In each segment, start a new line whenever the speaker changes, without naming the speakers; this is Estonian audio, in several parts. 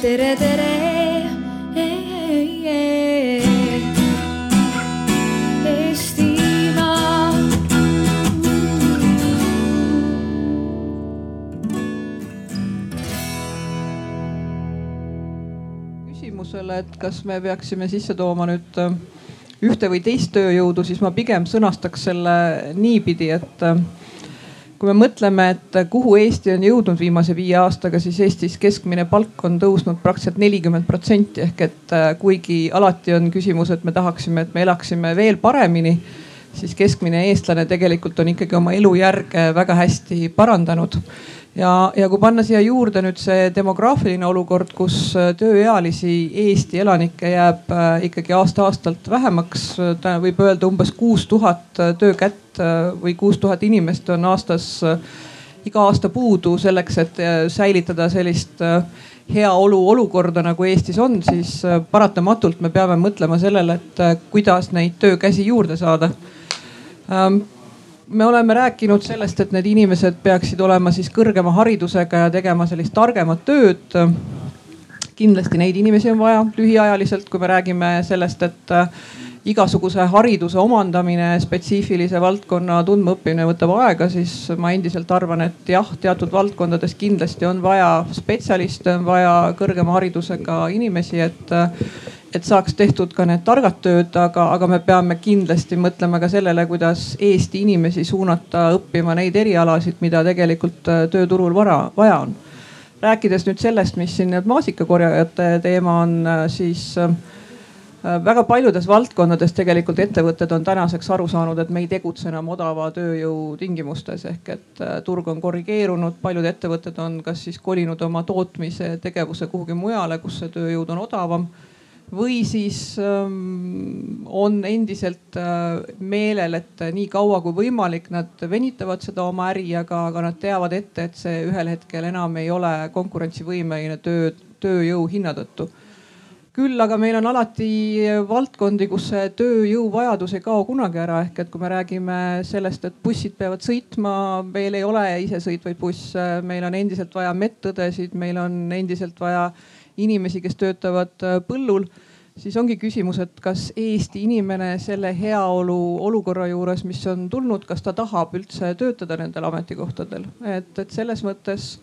tere, tere.
Küsimusele, et kas me peaksime sisse tooma nüüd äh, ühte või teist tööjõudu, siis ma pigem sõnastaks selle niipidi, et äh, kui me mõtleme, et kuhu Eesti on jõudnud viimase viie aastaga, siis Eestis keskmine palk on tõusnud praktiliselt nelikümmend protsenti. Ehk et äh, kuigi alati on küsimus, et me tahaksime, et me elaksime veel paremini, siis keskmine eestlane tegelikult on ikkagi oma elujärge väga hästi parandanud ja, ja kui panna siia juurde nüüd see demograafiline olukord, kus äh, tööealisi Eesti elanikke jääb äh, ikkagi aasta-aastalt vähemaks, võib öelda umbes kuus tuhat töökätt või kuus tuhat inimest on aastas iga aasta puudu selleks, et säilitada sellist heaolu olukorda nagu Eestis on, siis paratamatult me peame mõtlema sellele, et kuidas neid töökäsi juurde saada. Ähm, me oleme rääkinud sellest, et need inimesed peaksid olema siis kõrgema haridusega ja tegema sellist targemat tööd. kindlasti neid inimesi on vaja lühiajaliselt, kui me räägime sellest, et äh, igasuguse hariduse omandamine, spetsiifilise valdkonna tundmaõppimine võtab aega, siis ma endiselt arvan, et jah, teatud valdkondades kindlasti on vaja spetsialiste, on vaja kõrgema haridusega inimesi, et et saaks tehtud ka need targad tööd, aga, aga me peame kindlasti mõtlema ka sellele, kuidas Eesti inimesi suunata õppima neid erialasid, mida tegelikult äh, tööturul vara, vaja on. rääkides nüüd sellest, mis siin need maasikakorjajate teema on, äh, siis äh, väga paljudes valdkondades tegelikult ettevõtted on tänaseks aru saanud, et me ei tegutse enam odava tööjõu tingimustes ehk et turg on korrigeerunud, paljud ettevõtted on kas siis kolinud oma tootmise tegevuse kuhugi mujale, kus see tööjõud on odavam või siis ähm, on endiselt äh, meelel, et nii kaua kui võimalik, nad venitavad seda oma äri, aga, aga nad teavad ette, et see ühel hetkel enam ei ole konkurentsivõimeline töö, tööjõu hinna tõttu. küll aga meil on alati valdkondi, kus see tööjõuvajadus ei kao kunagi ära, ehk et kui me räägime sellest, et bussid peavad sõitma, meil ei ole isesõitvaid busse, meil on endiselt vaja medõdesid, meil on endiselt vaja inimesi, kes töötavad äh, põllul, siis ongi küsimus, et kas Eesti inimene selle heaolu olukorra juures, mis on tulnud, kas ta tahab üldse töötada nendel ametikohtadel, et, et selles mõttes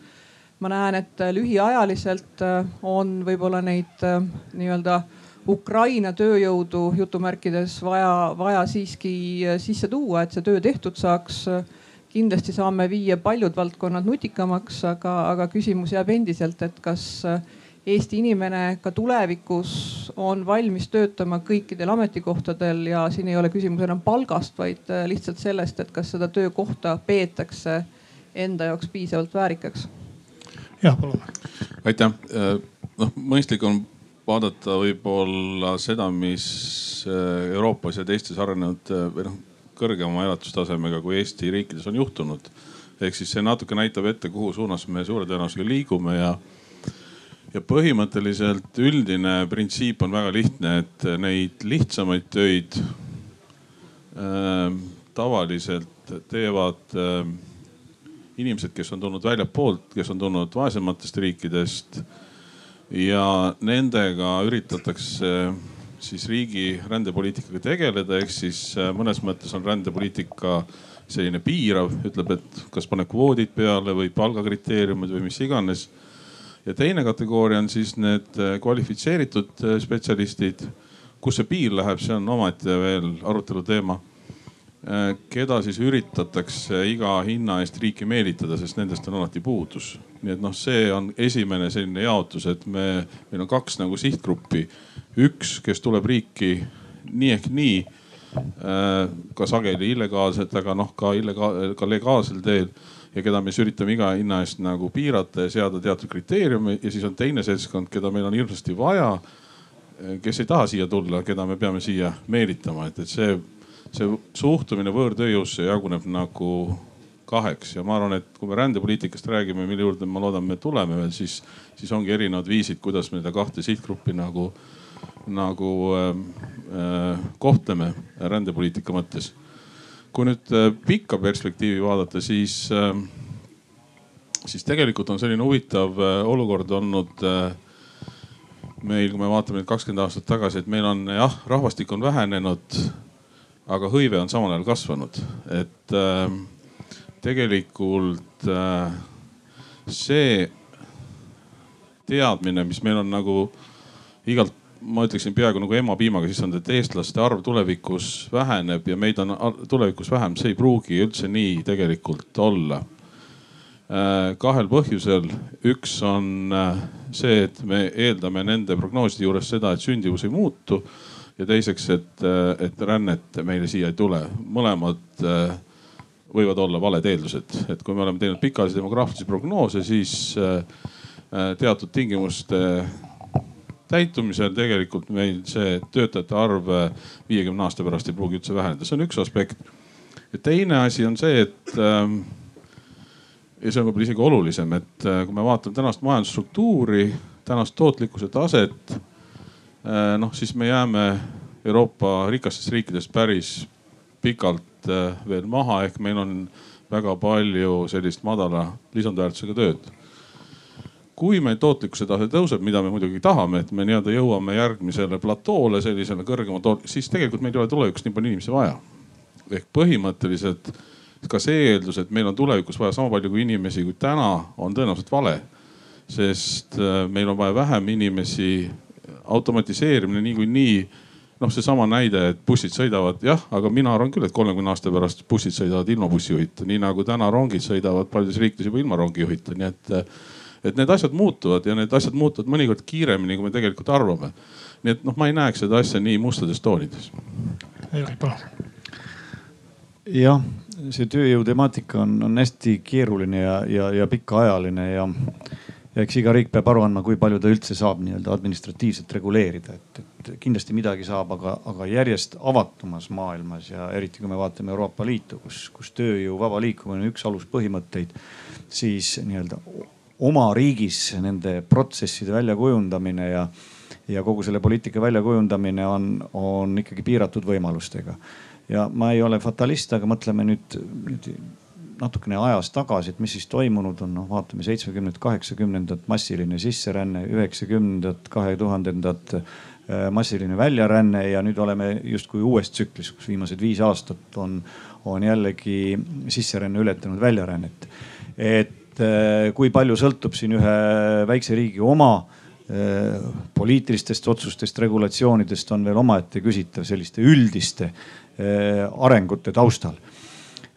ma näen, et lühiajaliselt äh, on võib-olla neid äh, nii-öelda Ukraina tööjõudu jutumärkides vaja, vaja siiski sisse tuua, et see töö tehtud saaks. kindlasti saame viia paljud valdkonnad nutikamaks, aga, aga küsimus jääb endiselt, et kas Eesti inimene ka tulevikus on valmis töötama kõikidel ametikohtadel ja siin ei ole küsimus enam palgast, vaid äh, lihtsalt sellest, et kas seda töökohta peetakse enda jaoks piisavalt väärikaks.
jah, palun.
aitäh, äh, noh mõistlik on vaadata võib-olla seda, mis äh, Euroopas ja teistes arenenud või noh kõrgema elatustasemega kui Eesti riikides on juhtunud. ehk siis see natuke näitab ette, kuhu suunas me suure tõenäosusega liigume ja ja põhimõtteliselt üldine printsiip on väga lihtne, et neid lihtsamaid töid äh, tavaliselt teevad äh, inimesed, kes on tulnud väljapoolt, kes on tulnud vaesematest riikidest ja nendega üritatakse siis riigi rändepoliitikaga tegeleda, ehk siis äh, mõnes mõttes on rändepoliitika selline piirav, ütleb, et kas paneb kvoodid peale või palgakriteeriumid või mis iganes ja teine kategooria on siis need äh, kvalifitseeritud äh, spetsialistid. kus see piir läheb, see on omaette veel arutelu teema. Äh, keda siis üritatakse iga hinna eest riiki meelitada, sest nendest on alati puudus. nii et noh, see on esimene selline jaotus, et me, meil on kaks nagu sihtgruppi. üks, kes tuleb riiki nii ehk nii ka sageli illegaalselt, aga noh, ka illega-, ka legaalsel teel ja keda me siis üritame iga hinna eest nagu piirata ja seada teatud kriteeriumi ja siis on teine seltskond, keda meil on hirmsasti vaja. kes ei taha siia tulla, keda me peame siia meelitama, et, et see, see suhtumine võõrtööjõusse jaguneb nagu kaheks ja ma arvan, et kui me rändepoliitikast räägime, mille juurde ma loodan, me tuleme veel, siis, siis ongi erinevad viisid, kuidas me seda kahte sihtgruppi nagu, nagu äh, äh, kohtleme rändepoliitika mõttes kui nüüd äh, pikka perspektiivi vaadata, siis, äh, siis tegelikult on selline huvitav äh, olukord olnud meil, kui me vaatame nüüd kakskümmend aastat tagasi, et meil on jah, rahvastik on vähenenud, aga hõive on samal ajal kasvanud, et äh, tegelikult äh, see teadmine, mis meil on nagu igalt, ma ütleksin peaaegu nagu emapiimaga sisseantud, et eestlaste arv tulevikus väheneb ja meid on tulevikus vähem, see ei pruugi üldse nii tegelikult olla Äh, kahel põhjusel. üks on äh, see, et me eeldame nende prognooside juures seda, et sündivus ei muutu ja teiseks, et, äh, et rännet meile siia ei tule. mõlemad võivad olla valed eeldused, et kui me oleme teinud pikaajalisi demograafilisi prognoose, siis teatud tingimuste täitumisel tegelikult meil see töötajate arv viiekümne aasta pärast ei pruugi üldse väheneda, see on üks aspekt. ja teine asi on see, et ähm, ja see on võib-olla isegi olulisem, et äh, kui me vaatame tänast majandusstruktuuri, tänast tootlikkuse taset, äh, noh siis me jääme Euroopa rikastest riikidest päris pikalt äh, veel maha, ehk meil on väga palju sellist madala lisandväärtusega tööd. Kui meil tootlikkuse tase tõuseb, mida me muidugi tahame, et me nii-öelda jõuame järgmisele platoole, sellisele kõrgema toot-, siis tegelikult meil ei ole tulevikus nii palju inimesi vaja. ehk põhimõtteliselt ka see eeldus, et meil on tulevikus vaja sama palju kui inimesi kui täna, on tõenäoliselt vale. sest äh, meil on vaja vähem inimesi, automatiseerimine niikuinii noh, seesama näide, et bussid sõidavad, jah, aga mina arvan küll, et kolmekümne aasta pärast bussid sõidavad ilma bussijuhita, nii nagu täna rongid sõidavad paljudes riikides juba ilma rongijuhita, nii et. Et need asjad muutuvad ja need asjad muutuvad mõnikord kiiremini, kui me tegelikult arvame. nii et noh, ma ei näeks seda asja nii mustades toonides.
Jüri, palun.
jah see tööjõu temaatika on, on hästi keeruline ja, ja, ja pikaajaline ja, ja eks iga riik peab aru andma, kui palju ta üldse saab nii-öelda administratiivselt reguleerida, et, et kindlasti midagi saab, aga, aga järjest avatumas maailmas ja eriti kui me vaatame Euroopa Liitu, kus, kus tööjõu vaba liikumine on üks aluspõhimõtteid, siis nii-öelda oma riigis nende protsesside väljakujundamine ja, ja kogu selle poliitika väljakujundamine on, on ikkagi piiratud võimalustega ja ma ei ole fatalist, aga mõtleme nüüd, nüüd natukene ajas tagasi, et mis siis toimunud on, noh vaatame seitsmekümnendat, kaheksakümnendat massiline sisseränne, üheksakümnendat, kahe tuhandendat äh, massiline väljaränne ja nüüd oleme justkui uues tsüklis, kus viimased viis aastat on, on jällegi sisseränne ületanud väljarännet. et äh, kui palju sõltub siin ühe väikse riigi oma äh, poliitilistest otsustest, regulatsioonidest on veel omaette küsitav selliste üldiste Eh, arengute taustal.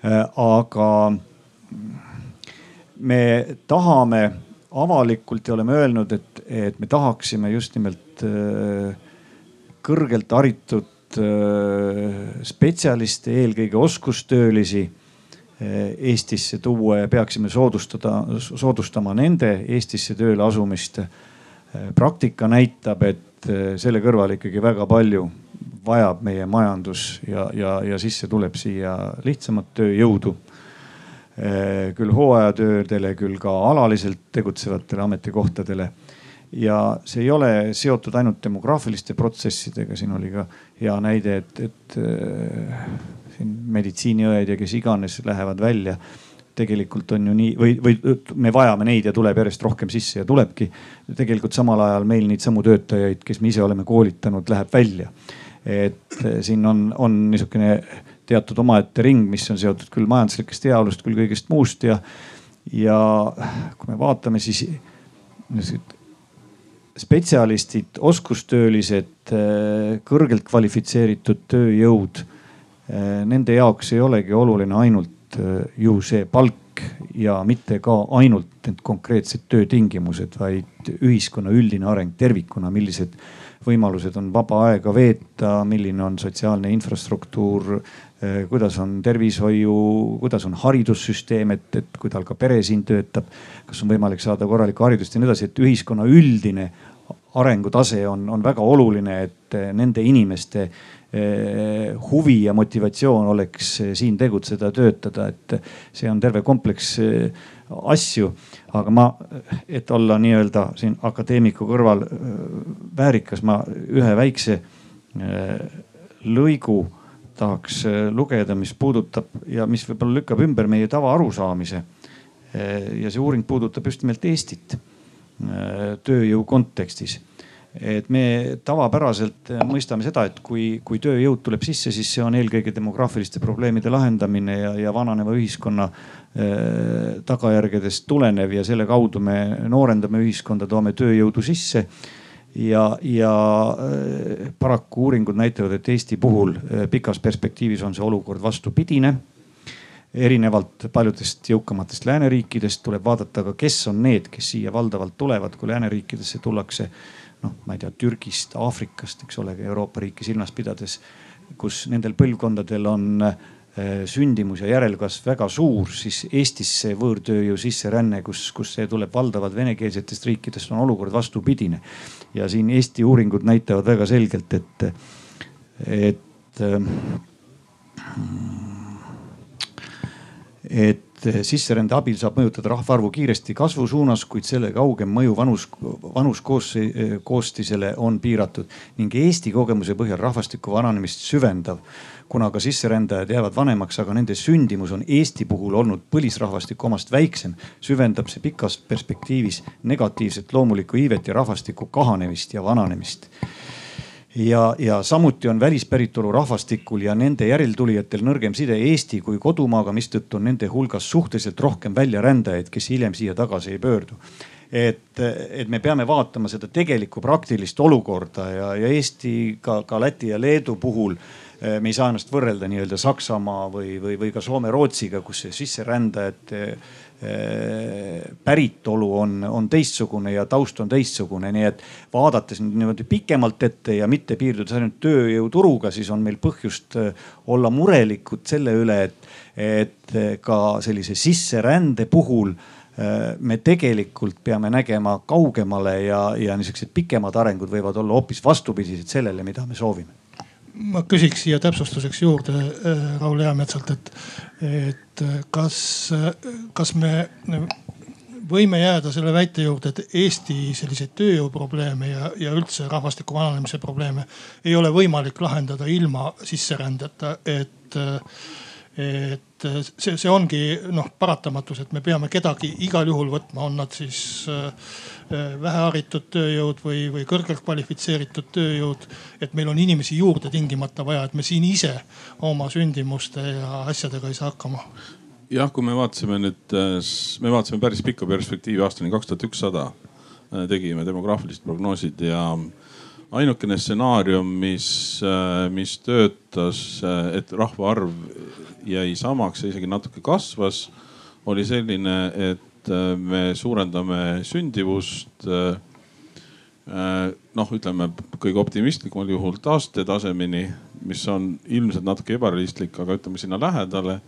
Eh, aga me tahame avalikult ja oleme öelnud, et, et me tahaksime just nimelt eh, kõrgelt haritud spetsialiste, eelkõige oskustöölisi Eestisse tuua ja peaksime soodustada, soodustama nende Eestisse tööle asumist. praktika näitab, et selle kõrval ikkagi väga palju vajab meie majandus ja, ja, ja sisse tuleb siia lihtsamat tööjõudu. Eh, küll hooajatöödele, küll ka alaliselt tegutsevatele ametikohtadele. ja see ei ole seotud ainult demograafiliste protsessidega, siin oli ka hea näide, et, et siin meditsiiniõed ja kes iganes lähevad välja tegelikult on ju nii või, või me vajame neid ja tuleb järjest rohkem sisse ja tulebki. tegelikult samal ajal meil neid samu töötajaid, kes me ise oleme koolitanud, läheb välja et eh, siin on, on niisugune teatud omaette ring, mis on seotud küll majanduslikest heaolust, küll kõigest muust ja, ja kui me vaatame, siis spetsialistid, oskustöölised, eh, kõrgelt kvalifitseeritud tööjõud. Eh, nende jaoks ei olegi oluline ainult ju see palk ja mitte ka ainult need konkreetsed töötingimused, vaid ühiskonna üldine areng tervikuna, millised võimalused on vaba aega veeta, milline on sotsiaalne infrastruktuur, eh, kuidas on tervishoiu, kuidas on haridussüsteem, et, et kui tal ka pere siin töötab, kas on võimalik saada korralikku haridust ja nii edasi, et ühiskonna üldine arengutase on, on väga oluline, et eh, nende inimeste eh, huvi ja motivatsioon oleks siin tegutseda, töötada, et see on terve kompleks asju. aga ma, et olla nii-öelda siin akadeemiku kõrval väärikas, ma ühe väikse lõigu tahaks lugeda, mis puudutab ja mis võib-olla lükkab ümber meie tavaarusaamise. ja see uuring puudutab just nimelt Eestit tööjõu kontekstis. Et me tavapäraselt mõistame seda, et kui, kui tööjõud tuleb sisse, siis see on eelkõige demograafiliste probleemide lahendamine ja, ja vananeva ühiskonna äh, tagajärgedest tulenev ja selle kaudu me noorendame ühiskonda, toome tööjõudu sisse. Ja, ja äh, paraku uuringud näitavad, et Eesti puhul äh, pikas perspektiivis on see olukord vastupidine. Erinevalt paljudest jõukamatest lääneriikidest tuleb vaadata ka, kes on need, kes siia valdavalt tulevad, kui lääneriikidesse tullakse noh, ma ei tea, Türgist, Aafrikast, eks ole, Euroopa riiki silmas pidades, kus nendel põlvkondadel on äh, sündimus ja järelkasv väga suur, siis Eestisse võõrtööjõu sisseränne, kus, kus see tuleb valdavalt venekeelsetest riikidest, on olukord vastupidine. ja siin Eesti uuringud näitavad väga selgelt, et, et, et sisserände abil saab mõjutada rahvaarvu kiiresti kasvu suunas, kuid selle kaugem mõju vanus, vanuskoostisele on piiratud ning Eesti kogemuse põhjal rahvastiku vananemist süvendav. Kuna ka sisserändajad jäävad vanemaks, aga nende sündimus on Eesti puhul olnud põlisrahvastiku omast väiksem, süvendab see pikas perspektiivis negatiivset loomulikku iivet ja rahvastiku kahanemist ja vananemist ja, ja samuti on välispäritolu rahvastikul ja nende järeltulijatel nõrgem side Eesti kui kodumaaga, mistõttu on nende hulgas suhteliselt rohkem väljarändajaid, kes hiljem siia tagasi ei pöördu. et, et me peame vaatama seda tegelikku praktilist olukorda ja, ja Eesti ka, ka Läti ja Leedu puhul me ei saa ennast võrrelda nii-öelda Saksamaa või, või, või ka Soome-Rootsiga, kus see sisserändajate päritolu on, on teistsugune ja taust on teistsugune, nii et vaadates nüüd niimoodi pikemalt ette ja mitte piirdudes ainult tööjõuturuga, siis on meil põhjust äh, olla murelikud selle üle, et, et äh, ka sellise sisserände puhul me tegelikult peame nägema kaugemale ja, ja niisugused pikemad arengud võivad olla hoopis vastupidised sellele, mida me soovime
ma küsiks siia täpsustuseks juurde äh, Raul Eametsalt, et, et kas, kas me võime jääda selle väite juurde, et Eesti selliseid tööjõuprobleeme ja, ja üldse rahvastiku vananemise probleeme ei ole võimalik lahendada ilma sisserändeta, et et see, see ongi noh paratamatus, et me peame kedagi igal juhul võtma, on nad siis äh, väheharitud tööjõud või, või kõrgelt kvalifitseeritud tööjõud. et meil on inimesi juurde tingimata vaja, et me siin ise oma sündimuste ja asjadega ei saa hakkama
jah, kui me vaatasime nüüd, me vaatasime päris pikka perspektiivi aastani kaks tuhat ükssada, tegime demograafilised prognoosid ja ainukene stsenaarium, mis, mis töötas, et rahvaarv jäi samaks ja isegi natuke kasvas, oli selline, et me suurendame sündivust. noh, ütleme kõige optimistlikumal juhul taastetasemeni, mis on ilmselt natuke ebarealistlik, aga ütleme sinna lähedale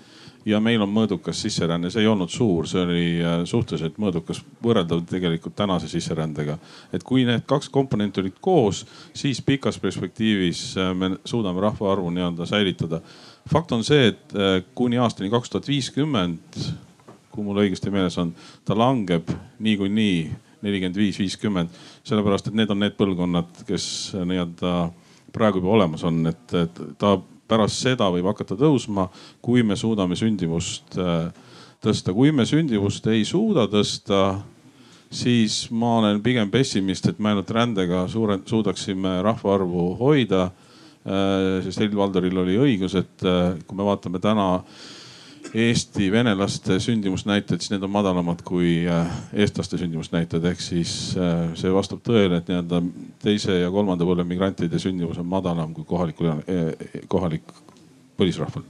ja meil on mõõdukas sisseränne, see ei olnud suur, see oli äh, suhteliselt mõõdukas, võrreldav tegelikult tänase sisserändega. et kui need kaks komponenti olid koos, siis pikas perspektiivis äh, me suudame rahvaarvu nii-öelda säilitada. fakt on see, et äh, kuni aastani kaks tuhat viiskümmend, kui mul õigesti meeles on, ta langeb niikuinii nelikümmend viis, viiskümmend, sellepärast et need on need põlvkonnad, kes nii-öelda praegu juba olemas on, et, et ta pärast seda võib hakata tõusma, kui me suudame sündimust äh, tõsta. kui me sündimust ei suuda tõsta, siis ma olen pigem pessimist, et me ainult rändega suure, suudaksime rahvaarvu hoida. Äh, sest Helir-Valdoril oli õigus, et äh, kui me vaatame täna Eesti venelaste sündimusnäitajad, siis need on madalamad kui äh, eestlaste sündimusnäitajad, ehk siis äh, see vastab tõele, et nii-öelda teise ja kolmanda põlve migrantide sündimus on madalam kui kohalikul, äh, kohalik põlisrahval.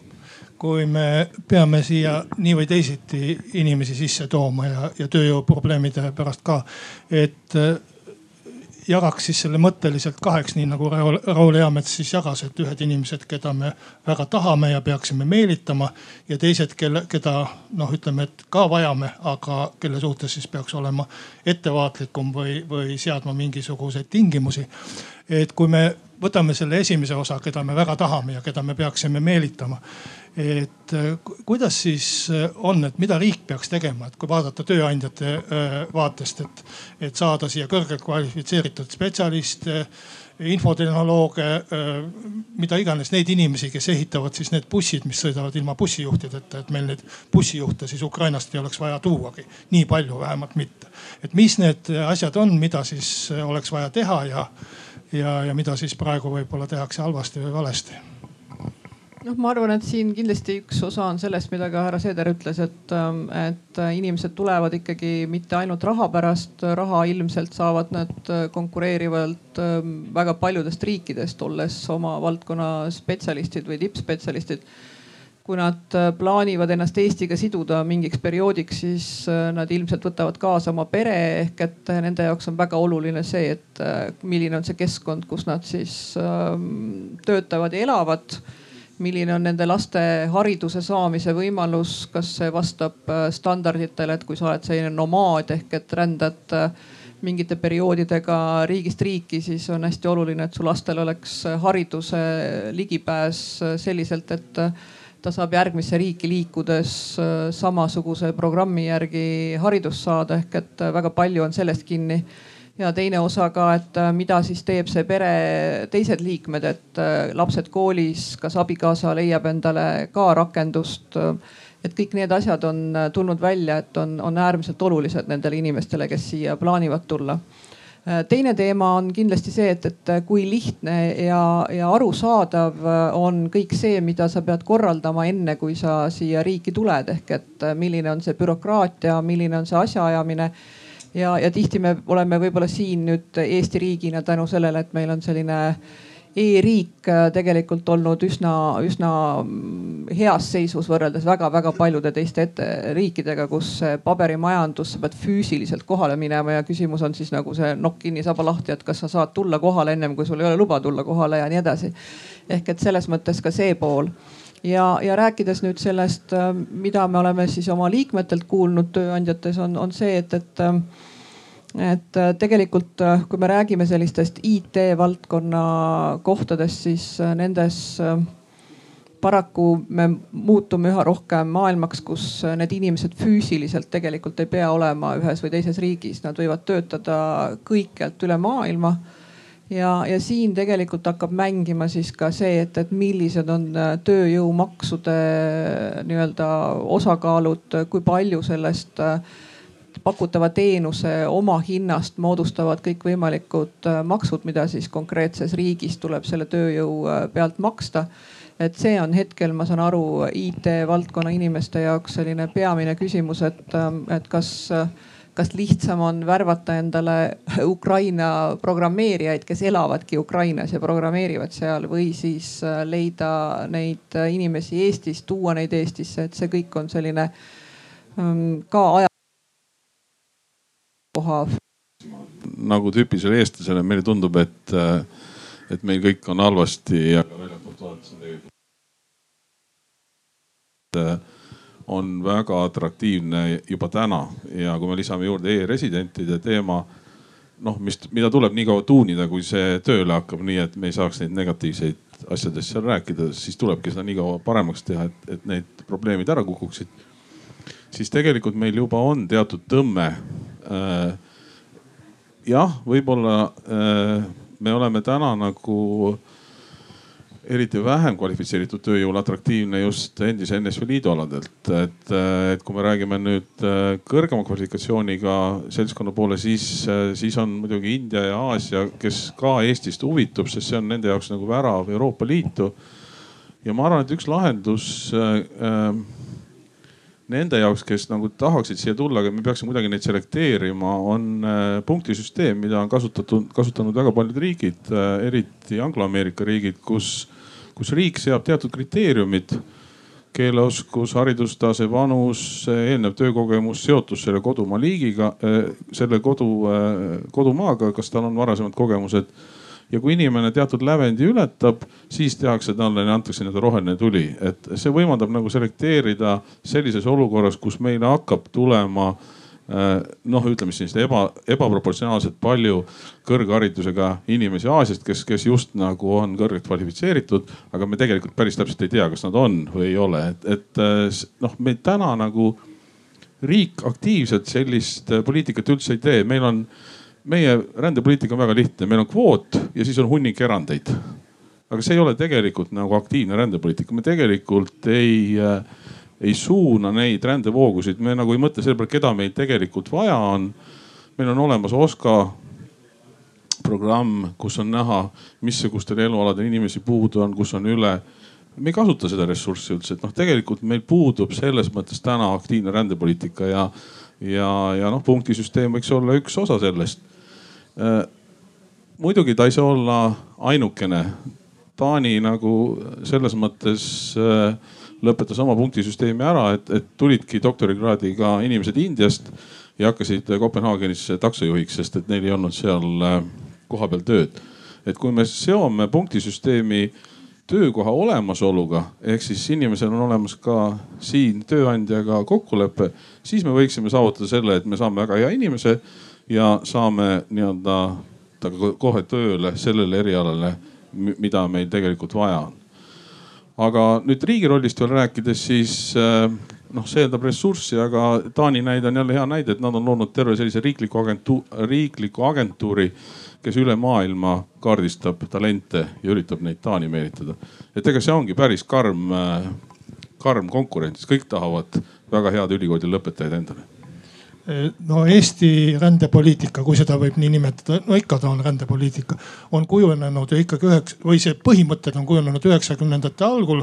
Kui me peame siia nii või teisiti inimesi sisse tooma ja, ja tööjõuprobleemide pärast ka, et jagaks siis selle mõtteliselt kaheks, nii nagu Raul, Eamets siis jagas, et ühed inimesed, keda me väga tahame ja peaksime meelitama ja teised, kelle, keda noh, ütleme, et ka vajame, aga kelle suhtes siis peaks olema ettevaatlikum või, või seadma mingisuguseid tingimusi. et kui me võtame selle esimese osa, keda me väga tahame ja keda me peaksime meelitama. et kuidas siis on, et mida riik peaks tegema, et kui vaadata tööandjate vaatest, et, et saada siia kõrgelt kvalifitseeritud spetsialiste infotehnolooge, mida iganes, neid inimesi, kes ehitavad siis need bussid, mis sõidavad ilma bussijuhtideta, et meil neid bussijuhte siis Ukrainast ei oleks vaja tuuagi. nii palju vähemalt mitte. et mis need asjad on, mida siis oleks vaja teha ja, ja, ja mida siis praegu võib-olla tehakse halvasti või valesti?
Noh, ma arvan, et siin kindlasti üks osa on sellest, mida ka härra Seeder ütles, et, ähm, et inimesed tulevad ikkagi mitte ainult raha pärast, raha ilmselt saavad nad äh, konkureerivalt ähm, väga paljudest riikidest, olles oma valdkonna spetsialistid või tippspetsialistid kui nad äh, plaanivad ennast Eestiga siduda mingiks perioodiks, siis äh, nad ilmselt võtavad kaasa oma pere ehk et nende jaoks on väga oluline see, et milline on see keskkond, kus nad siis ähm, töötavad ja elavad milline on nende laste hariduse saamise võimalus, kas see vastab äh, standarditele, et kui sa oled selline nomaad ehk et rändad äh, mingite perioodidega riigist riiki, siis on hästi oluline, et su lastel oleks äh, hariduse ligipääs selliselt, et ta saab järgmisse riiki liikudes samasuguse programmi järgi haridust saada, ehk et väga palju on sellest kinni ja teine osa ka, et äh, mida siis teeb see pere teised liikmed, et äh, lapsed koolis, kas abikaasa leiab endale ka rakendust. et kõik need asjad on äh, tulnud välja, et on, on äärmiselt olulised nendele inimestele, kes siia plaanivad tulla teine teema on kindlasti see, et, et kui lihtne ja, ja arusaadav on kõik see, mida sa pead korraldama enne, kui sa siia riiki tuled, ehk et milline on see bürokraatia, milline on see asjaajamine. Ja, ja tihti me oleme võib-olla siin nüüd Eesti riigina tänu sellele, et meil on selline e-riik äh, tegelikult olnud üsna, üsna mm, heas seisus võrreldes väga-väga paljude teiste ette riikidega, kus paberimajandus, sa pead füüsiliselt kohale minema ja küsimus on siis nagu see nokk kinni, saba lahti, et kas sa saad tulla kohale ennem kui sul ei ole luba tulla kohale ja nii edasi. ehk et selles mõttes ka see pool ja, ja rääkides nüüd sellest, äh, mida me oleme siis oma liikmetelt kuulnud tööandjates, on, on see, et, et äh, et äh, tegelikult, kui me räägime sellistest IT valdkonna kohtadest, siis nendes paraku me muutume üha rohkem maailmaks, kus need inimesed füüsiliselt tegelikult ei pea olema ühes või teises riigis, nad võivad töötada kõikjalt üle maailma. Ja, ja siin tegelikult hakkab mängima siis ka see, et, et millised on äh, tööjõumaksude äh, nii-öelda osakaalud, kui palju sellest äh, pakutava teenuse omahinnast moodustavad kõikvõimalikud maksud, mida siis konkreetses riigis tuleb selle tööjõu pealt maksta. et see on hetkel, ma saan aru, IT valdkonna inimeste jaoks selline peamine küsimus, et, et kas kas lihtsam on värvata endale Ukraina programmeerijaid, kes elavadki Ukrainas ja programmeerivad seal või siis äh, leida neid äh, inimesi Eestis, tuua neid Eestisse, et see kõik on selline ähm, ka aja koha.
nagu tüüpilisele eestlasele meile tundub, et, äh, et meil kõik on halvasti ja väljapoolt vaadates on tegelikult on väga atraktiivne juba täna ja kui me lisame juurde e-residentide teema, noh, mis, mida tuleb nii kaua tuunida, kui see tööle hakkab, nii et me ei saaks neid negatiivseid asjadest seal rääkida, siis tulebki seda nii kaua paremaks teha, et, et need probleemid ära kukuksid. Siis tegelikult meil juba on teatud tõmme äh,. jah, võib-olla äh, me oleme täna nagu äh, eriti vähem kvalifitseeritud tööjõul atraktiivne just endise NSV Liidu aladelt. et, et kui me räägime nüüd äh, kõrgema kvalifikatsiooniga seltskonna poole, siis, äh, siis on muidugi India ja Aasia, kes ka Eestist huvitub, sest see on nende jaoks nagu värav Euroopa Liitu. ja ma arvan, et üks lahendus äh, äh, nende jaoks, kes nagu tahaksid siia tulla, aga me peaksime kuidagi neid selekteerima, on äh, punktisüsteem, mida on kasutatud, kasutanud väga paljud riigid, äh, eriti Anglo-Ameerika riigid, kus kus riik seab teatud kriteeriumid keeleoskus, haridustase, vanus, eelnev töökogemus, seotus selle kodumaa liigiga, eh, selle kodu, kodumaaga, kas tal on varasemad kogemused. Ja kui inimene teatud lävendi ületab, siis tehakse talle, antakse nii-öelda roheline tuli, et see võimaldab nagu selekteerida sellises olukorras, kus meile hakkab tulema noh, ütleme siis eba, ebaproportsionaalselt palju kõrgharidusega inimesi Aasiast, kes, kes just nagu on kõrgelt kvalifitseeritud, aga me tegelikult päris täpselt ei tea, kas nad on või ei ole, et, et noh, me täna nagu riik aktiivselt sellist poliitikat üldse ei tee, meil on meie rändepoliitika on väga lihtne, meil on kvoot ja siis on hunnik erandeid. aga see ei ole tegelikult nagu aktiivne rändepoliitika, me tegelikult ei äh, ei suuna neid rändevoogusid, me nagu ei mõtle selle peale, keda meil tegelikult vaja on. meil on olemas OSKA programm, kus on näha, missugustel elualadel inimesi puudu on, kus on üle. me ei kasuta seda ressurssi üldse, et noh, tegelikult meil puudub selles mõttes täna aktiivne rändepoliitika ja, ja, ja noh, punktisüsteem võiks olla üks osa sellest. Äh, muidugi ta ei saa olla ainukene. Taani nagu selles mõttes äh, lõpetas oma punktisüsteemi ära, et, et tulidki doktorikraadiga inimesed Indiast ja hakkasid Kopenhaagenis taksojuhiks, sest et neil ei olnud seal äh, kohapeal tööd. et kui me seome punktisüsteemi töökoha olemasoluga, ehk siis inimesel on olemas ka siin tööandjaga kokkulepe, siis me võiksime saavutada selle, et me saame väga hea inimese ja saame nii-öelda temaga kohe tööle sellele erialale, mida meil tegelikult vaja on. Aga nüüd riigi rollist veel rääkides, siis äh, noh, see eeldab ressurssi, aga Taani näide on jälle hea näide, et nad on loonud terve sellise riikliku agentuur, riikliku agentuuri, kes üle maailma kaardistab talente ja üritab neid Taani meelitada. et ega see ongi päris karm, äh, karm konkurents, kõik tahavad väga head ülikooli lõpetajaid endale
no Eesti rändepoliitika, kui seda võib nii nimetada, no ikka ta on rändepoliitika, on kujunenud ju ikkagi üheks või see põhimõtted on kujunenud üheksakümnendate algul,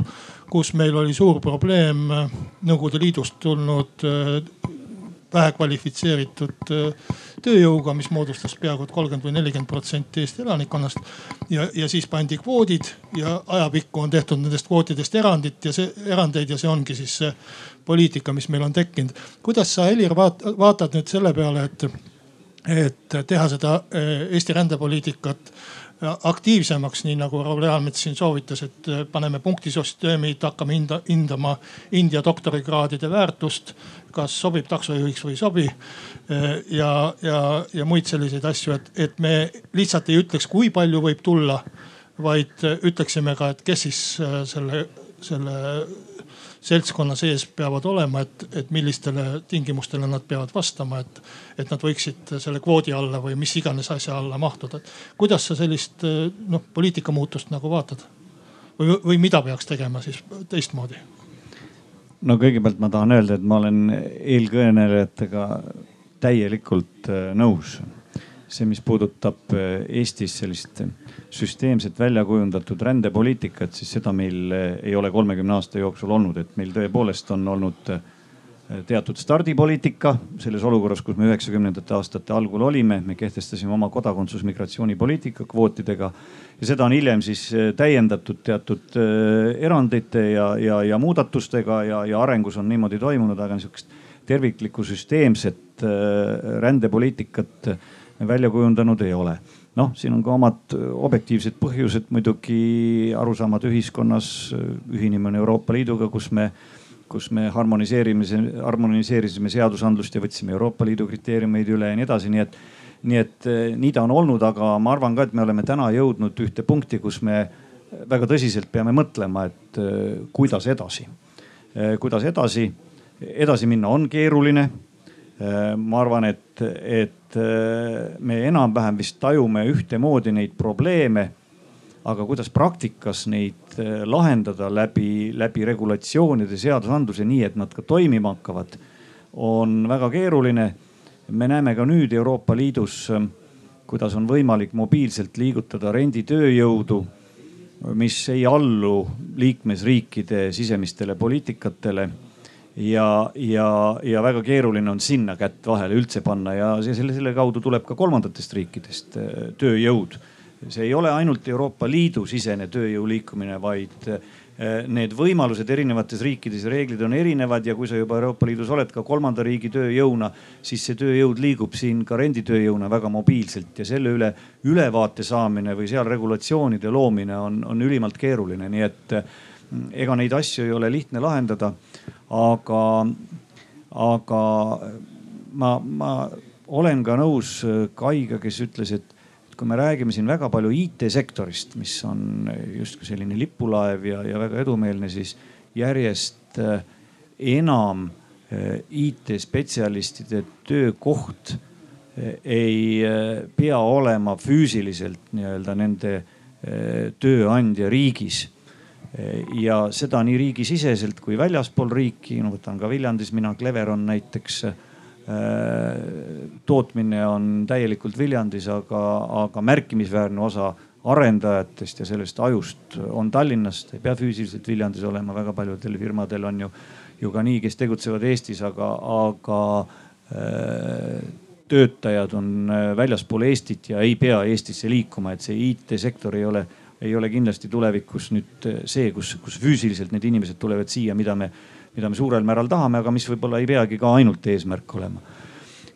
kus meil oli suur probleem Nõukogude Liidust tulnud vähe kvalifitseeritud äh, tööjõuga, mis moodustas peaaegu et kolmkümmend või nelikümmend protsenti Eesti elanikkonnast. ja, ja siis pandi kvoodid ja ajapikku on tehtud nendest kvootidest erandit ja see erandeid ja see ongi siis see poliitika, mis meil on tekkinud. kuidas sa, Helir, vaatad nüüd selle peale, et, et teha seda äh, Eesti rändepoliitikat aktiivsemaks, nii nagu Raul Eamets siin soovitas, et äh, paneme punktisüsteemid, hakkame hinda, hindama India doktorikraadide väärtust. Kas sobib taksojuhiks või ei sobi. Äh, ja, ja, ja muid selliseid asju, et, et me lihtsalt ei ütleks, kui palju võib tulla, vaid äh, ütleksime ka, et kes siis selle, selle seltskonna sees peavad olema, et, et millistele tingimustele nad peavad vastama, et, et nad võiksid selle kvoodi alla või mis iganes asja alla mahtuda. kuidas sa sellist noh poliitika muutust nagu vaatad? või, või mida peaks tegema siis teistmoodi?
No kõigepealt ma tahan öelda, et ma olen eelkõnelejatega täielikult äh, nõus. see, mis puudutab äh, Eestis sellist süsteemselt välja kujundatud rändepoliitikat, siis seda meil eh, ei ole kolmekümne aasta jooksul olnud, et meil tõepoolest on olnud teatud stardipoliitika. Selles olukorras, kus me üheksakümnendate aastate algul olime, me kehtestasime oma kodakondsusmigratsioonipoliitika kvootidega ja seda on hiljem siis eh, täiendatud teatud erandite ja, ja, ja muudatustega ja, ja arengus on niimoodi toimunud, aga niisugust terviklikku süsteemset rändepoliitikat välja kujundanud ei ole. Noh, siin on ka omad objektiivsed põhjused muidugi, arusaamad ühiskonnas, ühinemine Euroopa Liiduga, kus me, kus me harmoniseerime, harmoniseerisime seadusandlust ja võtsime Euroopa Liidu kriteeriumeid üle ja nii edasi, nii et, nii et nii ta on olnud, aga ma arvan ka, et me oleme täna jõudnud ühte punkti, kus me väga tõsiselt peame mõtlema, et kuidas edasi, kuidas edasi, edasi minna on keeruline ma arvan, et, et me enam-vähem vist tajume ühtemoodi neid probleeme. aga kuidas praktikas neid lahendada läbi, läbi regulatsioonide, seadusandluse, nii et nad ka toimima hakkavad, on väga keeruline. me näeme ka nüüd Euroopa Liidus, äh, kuidas on võimalik mobiilselt liigutada renditööjõudu, mis ei allu liikmesriikide sisemistele poliitikatele ja, ja, ja väga keeruline on sinna kätt vahele üldse panna ja selle, selle kaudu tuleb ka kolmandatest riikidest äh, tööjõud. See ei ole ainult Euroopa Liidu sisene tööjõu liikumine, vaid äh, need võimalused erinevates riikides ja reeglid on erinevad ja kui sa juba Euroopa Liidus oled ka kolmanda riigi tööjõuna, siis see tööjõud liigub siin ka renditööjõuna väga mobiilselt ja selle üle ülevaate saamine või seal regulatsioonide loomine on, on ülimalt keeruline, nii et äh, ega neid asju ei ole lihtne lahendada aga, aga ma, ma olen ka nõus Kaiga, kes ütles, et kui me räägime siin väga palju IT-sektorist, mis on justkui selline lipulaev ja, ja väga edumeelne, siis järjest enam IT-spetsialistide töökoht ei pea olema füüsiliselt nii-öelda nende tööandja riigis ja seda nii riigisiseselt kui väljaspool riiki. no võtan ka Viljandis mina, Cleveron näiteks. Tootmine on täielikult Viljandis, aga, aga märkimisväärne osa arendajatest ja sellest ajust on Tallinnast, ei pea füüsiliselt Viljandis olema, väga paljudel firmadel on ju, ju ka nii, kes tegutsevad Eestis, aga, aga töötajad on väljaspool Eestit ja ei pea Eestisse liikuma, et see IT-sektor ei ole ei ole kindlasti tulevikus nüüd eh, see, kus, kus füüsiliselt need inimesed tulevad siia, mida me, mida me suurel määral tahame, aga mis võib-olla ei peagi ka ainult eesmärk olema.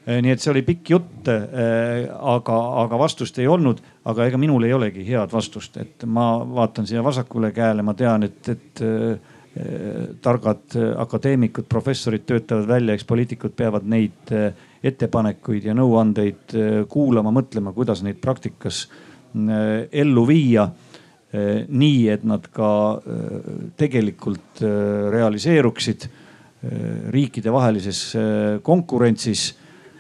Eh, nii et see oli pikk jutt, eh, aga, aga vastust ei olnud, aga ega minul ei olegi head vastust, et ma vaatan siia vasakule käele, ma tean, et, et targad akadeemikud, professorid töötavad välja, eks poliitikud peavad neid ettepanekuid ja nõuandeid kuulama, mõtlema, kuidas neid praktikas ellu viia nii, et nad ka eh, tegelikult eh, realiseeruksid riikidevahelises konkurentsis,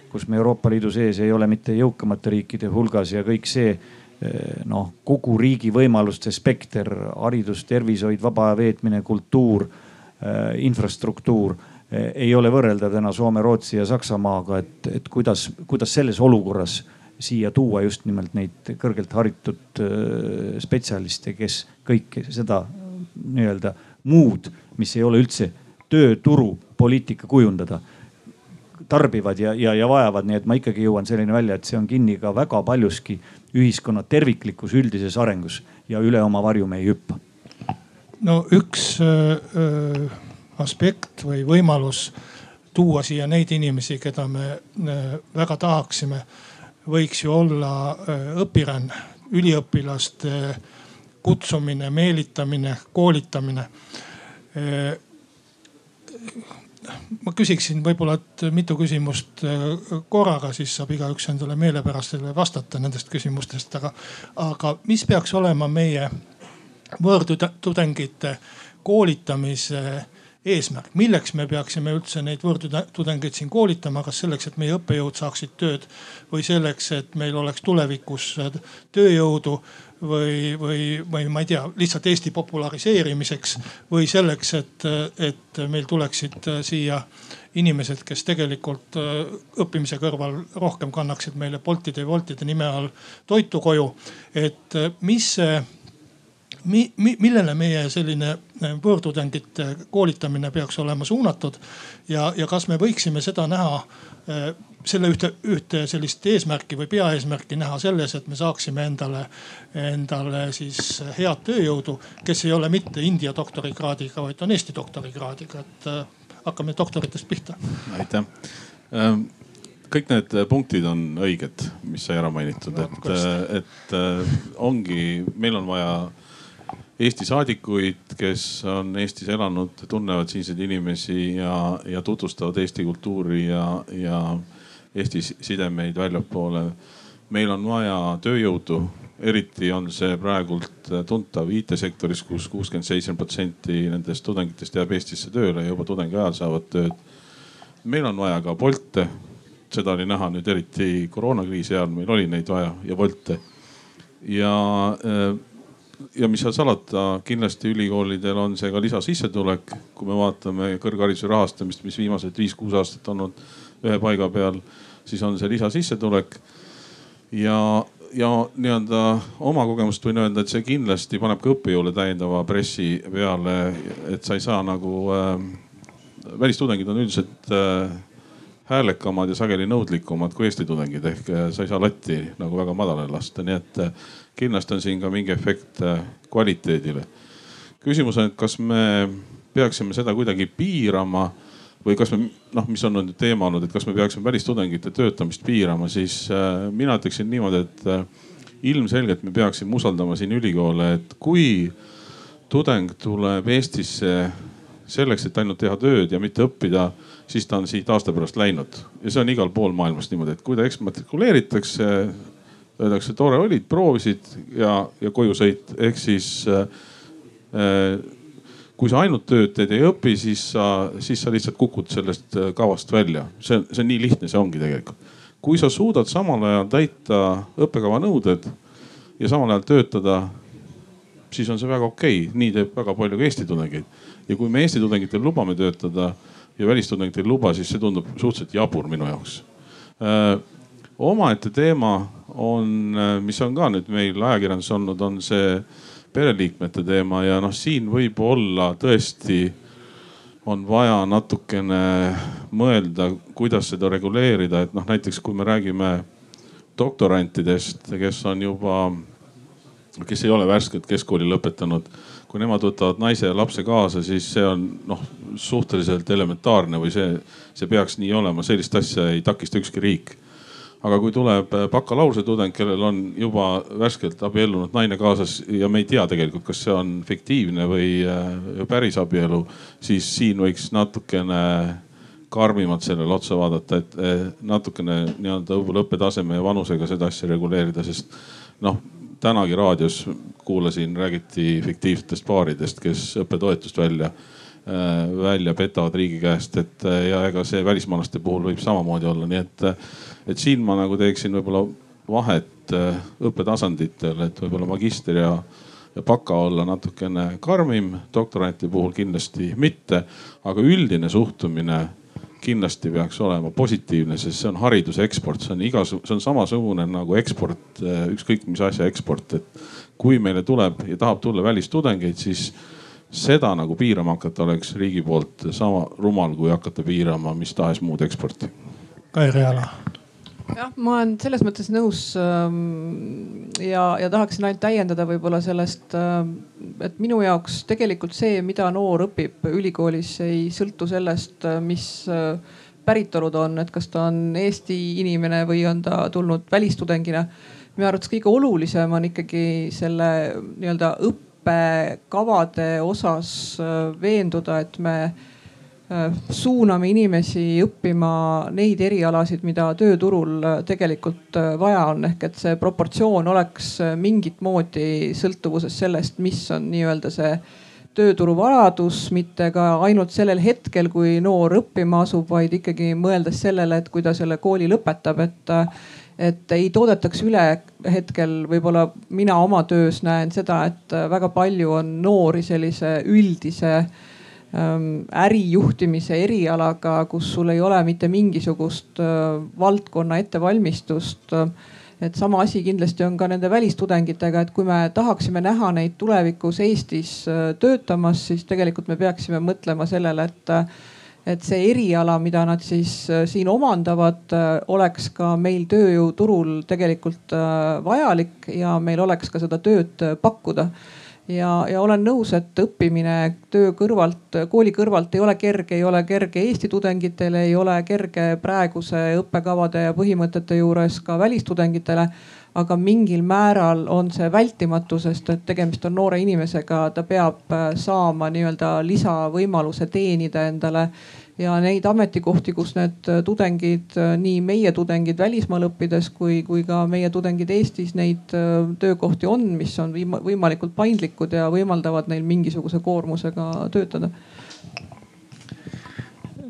kus me Euroopa Liidu sees ei ole mitte jõukamate riikide hulgas ja kõik see noh, kogu riigi võimaluste spekter, haridus, tervishoid, vaba aja veetmine, kultuur, infrastruktuur ei ole võrreldav täna Soome, Rootsi ja Saksamaaga, et, et kuidas, kuidas selles olukorras siia tuua just nimelt neid kõrgelt haritud äh, spetsialiste, kes kõike seda nii-öelda muud, mis ei ole üldse tööturupoliitika kujundada, tarbivad ja, ja, ja vajavad, nii et ma ikkagi jõuan selleni välja, et see on kinni ka väga paljuski ühiskonna terviklikus üldises arengus ja üle oma varju me ei hüppa.
no üks öö, äh, äh, aspekt või võimalus tuua siia neid inimesi, keda me öö, väga tahaksime võiks ju olla äh, õpiränne, üliõpilaste kutsumine, meelitamine, koolitamine. Äh, ma küsiksin võib-olla, et mitu küsimust äh, korraga, siis saab igaüks endale meelepärastele vastata nendest küsimustest, aga, aga mis peaks olema meie võõrtudengite koolitamise eesmärk, milleks me peaksime üldse neid võõrtudengeid siin koolitama, kas selleks, et meie õppejõud saaksid tööd või selleks, et meil oleks tulevikus tööjõudu või, või, või ma ei tea, lihtsalt Eesti populariseerimiseks või selleks, et, et meil tuleksid siia inimesed, kes tegelikult õppimise kõrval rohkem kannaksid meile Boltide ja Woltide nime all toitu koju. et mis see mi, mi, millele meie selline äh, võõrtudengite koolitamine peaks olema suunatud ja, ja kas me võiksime seda näha äh, selle ühte, ühte sellist eesmärki või peaeesmärki näha selles, et me saaksime endale, endale siis head tööjõudu, kes ei ole mitte India doktorikraadiga, vaid on Eesti doktorikraadiga, et äh, hakkame doktoritest pihta.
aitäh ähm kõik need punktid on õiged, mis sai ära mainitud, et, et ongi, meil on vaja Eesti saadikuid, kes on Eestis elanud, tunnevad siinseid inimesi ja, ja tutvustavad Eesti kultuuri ja, ja Eesti sidemeid väljapoole. meil on vaja tööjõudu, eriti on see praegult tuntav IT-sektoris kus, kus kuuskümmend seitse protsenti nendest tudengitest jääb Eestisse tööle juba tudengiajal saavad tööd. meil on vaja ka Bolte, seda oli näha nüüd eriti koroonakriisi ajal, meil oli neid vaja ja Bolte ja äh, ja mis seal salata, kindlasti ülikoolidel on see ka lisasissetulek, kui me vaatame kõrghariduse rahastamist, mis viimased viis-kuus aastat olnud ühe paiga peal, siis on see lisasissetulek. ja, ja nii-öelda oma kogemust võin öelda, et see kindlasti paneb ka õppejõule täiendava pressi peale, et sa ei saa nagu äh,, välistudengid on üldiselt äh, häälekamad ja sageli nõudlikumad kui Eesti tudengid ehk äh, sa ei saa latti nagu väga madalale lasta, nii et äh, kindlasti on siin ka mingi efekt äh, kvaliteedile. küsimus on, et kas me peaksime seda kuidagi piirama või kas me noh, mis on nüüd teema olnud, et kas me peaksime välistudengite töötamist piirama, siis äh, mina ütleksin niimoodi, et äh, ilmselgelt me peaksime usaldama siin ülikoole, et kui tudeng tuleb Eestisse selleks, et ainult teha tööd ja mitte õppida, siis ta on siit aasta pärast läinud. ja see on igal pool maailmas niimoodi, et kui ta eksmatrikuleeritakse, öeldakse, tore olid, proovisid ja, ja koju sõit, ehk siis äh, kui sa ainult tööd teed, ei õpi, siis sa, siis sa lihtsalt kukud sellest äh, kavast välja. see see on nii lihtne, see ongi tegelikult. kui sa suudad samal ajal täita õppekava nõuded ja samal ajal töötada, siis on see väga okei okay., nii teeb väga palju ka Eesti tudengeid. ja kui me Eesti tudengitel lubame töötada ja välistudengitel ei luba, siis see tundub suhteliselt jabur minu jaoks äh, omaette teema on, äh, mis on ka nüüd meil ajakirjanduses olnud, on see pereliikmete teema ja noh, siin võib-olla tõesti on vaja natukene mõelda, kuidas seda reguleerida, et noh, näiteks kui me räägime doktorantidest, kes on juba, kes ei ole värskelt keskkooli lõpetanud. kui nemad võtavad naise ja lapse kaasa, siis see on noh, suhteliselt elementaarne või see, see peaks nii olema, sellist asja ei takista ükski riik aga kui tuleb äh, bakalaureuse tudeng, kellel on juba värskelt abiellunud naine kaasas ja me ei tea tegelikult, kas see on fiktiivne või äh, päris abielu, siis siin võiks natukene karmimalt sellele otsa vaadata, et äh, natukene nii-öelda võib-olla õppetaseme ja vanusega seda asja reguleerida, sest noh, tänagi raadios kuulasin, räägiti fiktiivsetest paaridest, kes õppetoetust välja välja petavad riigi käest, et ja ega see välismaalaste puhul võib samamoodi olla, nii et et siin ma nagu teeksin võib-olla vahet äh, õppetasanditel, et võib-olla magister ja, ja baka olla natukene karmim, doktoranti puhul kindlasti mitte. aga üldine suhtumine kindlasti peaks olema positiivne, sest see on hariduse eksport, see on igas, see on samasugune nagu eksport, äh, ükskõik mis asja eksport, et kui meile tuleb ja tahab tulla välistudengeid, siis seda nagu piirama hakata oleks riigi poolt sama rumal, kui hakata piirama mis tahes muud eksporti.
Kairi Ala
jah, ma olen selles mõttes nõus ähm, ja, ja tahaksin ainult täiendada võib-olla sellest, ähm, et minu jaoks tegelikult see, mida noor õpib ülikoolis, ei sõltu sellest, äh, mis äh, päritolu ta on, et kas ta on Eesti inimene või on ta tulnud välistudengina. minu arvates kõige olulisem on ikkagi selle nii-öelda õppekavade osas äh, veenduda, et me suuname inimesi õppima neid erialasid, mida tööturul äh, tegelikult äh, vaja on, ehk et see proportsioon oleks mingit moodi sõltuvuses sellest, mis on nii-öelda see tööturu vajadus, mitte ka ainult sellel hetkel, kui noor õppima asub, vaid ikkagi mõeldes sellele, et kui ta selle kooli lõpetab, et et ei toodetaks üle hetkel, võib-olla mina oma töös näen seda, et väga palju on noori sellise üldise äh, ärijuhtimise erialaga, kus sul ei ole mitte mingisugust valdkonna ettevalmistust. et sama asi kindlasti on ka nende välistudengitega, et kui me tahaksime näha neid tulevikus Eestis töötamas, siis tegelikult me peaksime mõtlema sellele, et et see eriala, mida nad siis siin omandavad, oleks ka meil tööjõuturul tegelikult vajalik ja meil oleks ka seda tööd pakkuda ja, ja olen nõus, et õppimine töö kõrvalt, kooli kõrvalt ei ole kerge, ei ole kerge Eesti tudengitele, ei ole kerge praeguse õppekavade ja põhimõtete juures ka välistudengitele. aga mingil määral on see vältimatu, sest et tegemist on noore inimesega, ta peab saama nii-öelda lisavõimaluse teenida endale ja neid ametikohti, kus need äh, tudengid, äh, nii meie tudengid välismaal õppides kui, kui ka meie tudengid Eestis, neid äh, töökohti on, mis on võimalikult paindlikud ja võimaldavad neil mingisuguse koormusega töötada.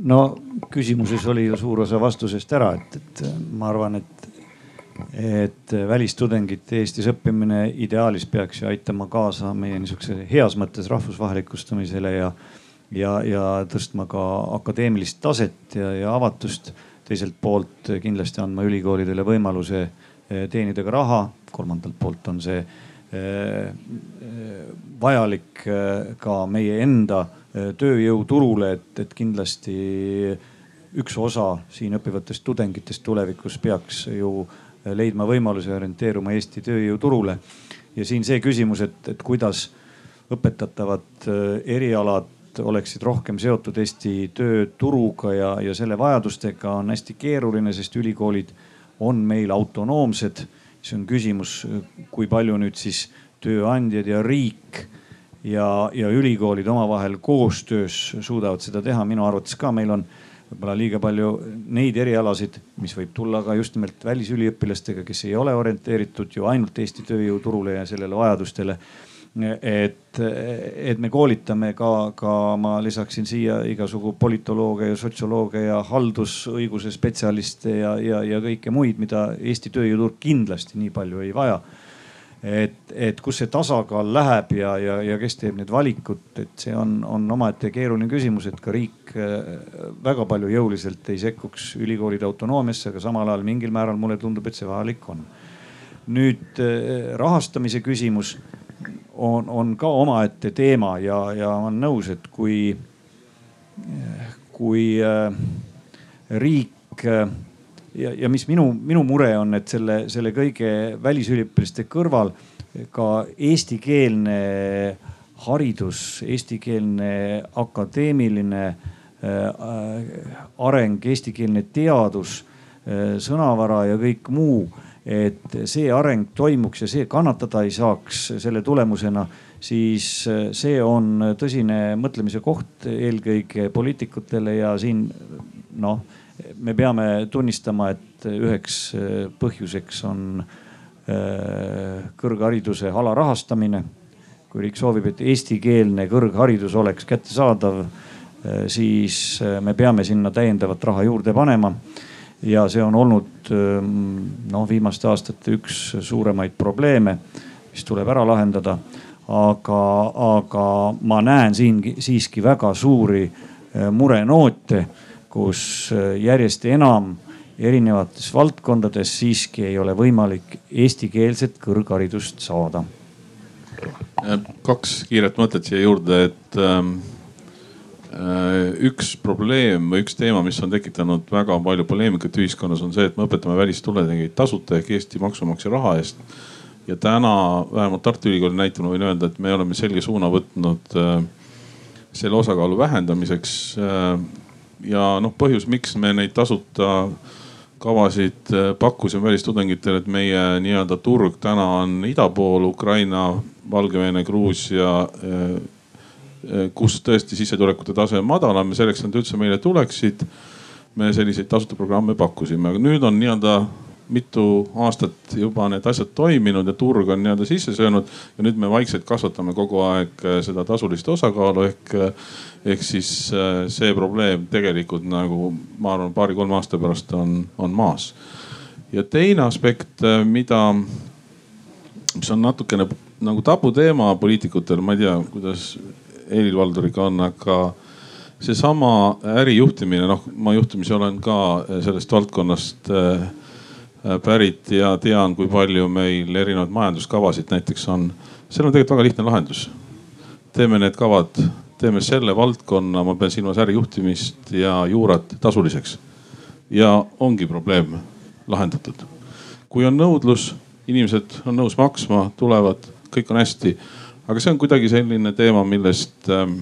no küsimuses oli ju suur osa vastusest ära, et, et ma arvan, et, et välistudengite Eestis õppimine ideaalis peaks ju aitama kaasa meie niisuguse heas mõttes rahvusvahelikustumisele ja ja, ja tõstma ka akadeemilist taset ja, ja avatust. teiselt poolt kindlasti andma ülikoolidele võimaluse eh, teenida ka raha, kolmandalt poolt on see eh, vajalik eh, ka meie enda tööjõuturule, et, et kindlasti üks osa siin õppivatest tudengitest tulevikus peaks ju leidma võimaluse orienteeruma Eesti tööjõuturule. ja siin see küsimus, et, et kuidas õpetatavad erialad oleksid rohkem seotud Eesti tööturuga ja, ja selle vajadustega on hästi keeruline, sest ülikoolid on meil autonoomsed. see on küsimus, kui palju nüüd siis tööandjad ja riik ja, ja ülikoolid omavahel koostöös suudavad seda teha. minu arvates ka meil on võib-olla liiga palju neid erialasid, mis võib tulla ka just nimelt välisüliõpilastega, kes ei ole orienteeritud ju ainult Eesti tööjõuturule ja sellele vajadustele. Et, et me koolitame ka, ka ma lisaksin siia igasugu politoloogia ja sotsioloogia ja haldusõiguse spetsialiste ja, ja, ja kõike muid, mida Eesti tööjõuturg kindlasti nii palju ei vaja et, et kus see tasakaal läheb ja, ja, ja kes teeb need valikud, et see on, on omaette keeruline küsimus, et ka riik äh, väga palju jõuliselt ei sekkuks ülikoolide autonoomiasse, aga samal ajal mingil määral mulle tundub, et see vajalik on. nüüd äh, rahastamise küsimus on, on ka omaette teema ja, ja ma olen nõus, et kui, kui äh, riik ja, ja mis minu, minu mure on, et selle, selle kõige välisüliõpilaste kõrval ka eestikeelne haridus, eestikeelne akadeemiline äh, areng, eestikeelne teadus äh,, sõnavara ja kõik muu. Et see areng toimuks ja see kannatada ei saaks selle tulemusena, siis äh, see on tõsine mõtlemise koht eelkõige poliitikutele ja siin noh me peame tunnistama, et üheks äh, põhjuseks on äh, kõrghariduse alarahastamine. kui riik soovib, et eestikeelne kõrgharidus oleks kättesaadav, siis me peame sinna täiendavat raha juurde panema. Ja see on olnud noh, viimaste aastate üks suuremaid probleeme, mis tuleb ära lahendada. aga, aga ma näen siin siiski väga suuri murenoote kus äh, järjest enam erinevates valdkondades siiski ei ole võimalik eestikeelset kõrgharidust saada.
Kaks kiiret mõtet siia juurde, et üks probleem või üks teema, mis on tekitanud väga palju poleemikat ühiskonnas, on see, et me õpetame välistudengeid tasuta ehk Eesti maksumaksja raha eest. ja täna vähemalt Tartu Ülikooli näitel ma võin öelda, et me oleme selge suuna võtnud äh, selle osakaalu vähendamiseks äh, ja noh, põhjus, miks me neid tasuta kavasid äh, pakkusime välistudengitele, et meie nii-öelda turg täna on ida pool Ukraina, Valgevene, Gruusia äh, äh, kus tõesti sissetulekute tase on madalam ja selleks, et nad üldse meile tuleksid, me selliseid tasuta programme pakkusime, aga nüüd on nii-öelda mitu aastat juba need asjad toiminud ja turg on nii-öelda sisse söönud ja nüüd me vaikselt kasvatame kogu aeg äh, seda tasulist osakaalu ehk, äh, ehk siis see probleem tegelikult nagu ma arvan, paari-kolme aasta pärast on, on maas. ja teine aspekt, mida, mis on natukene nagu tabuteema poliitikutel, ma ei tea, kuidas Helir-Valdoriga on, aga seesama ärijuhtimine, noh, ma juhtumisi olen ka sellest valdkonnast äh, Äh, pärit ja tean, kui palju meil erinevaid majanduskavasid näiteks on. seal on tegelikult väga lihtne lahendus. teeme need kavad, teeme selle valdkonna, ma pean silmas ärijuhtimist ja juurat tasuliseks. ja ongi probleem lahendatud. kui on nõudlus, inimesed on nõus maksma, tulevad, kõik on hästi. Aga see on kuidagi selline teema, millest ähm,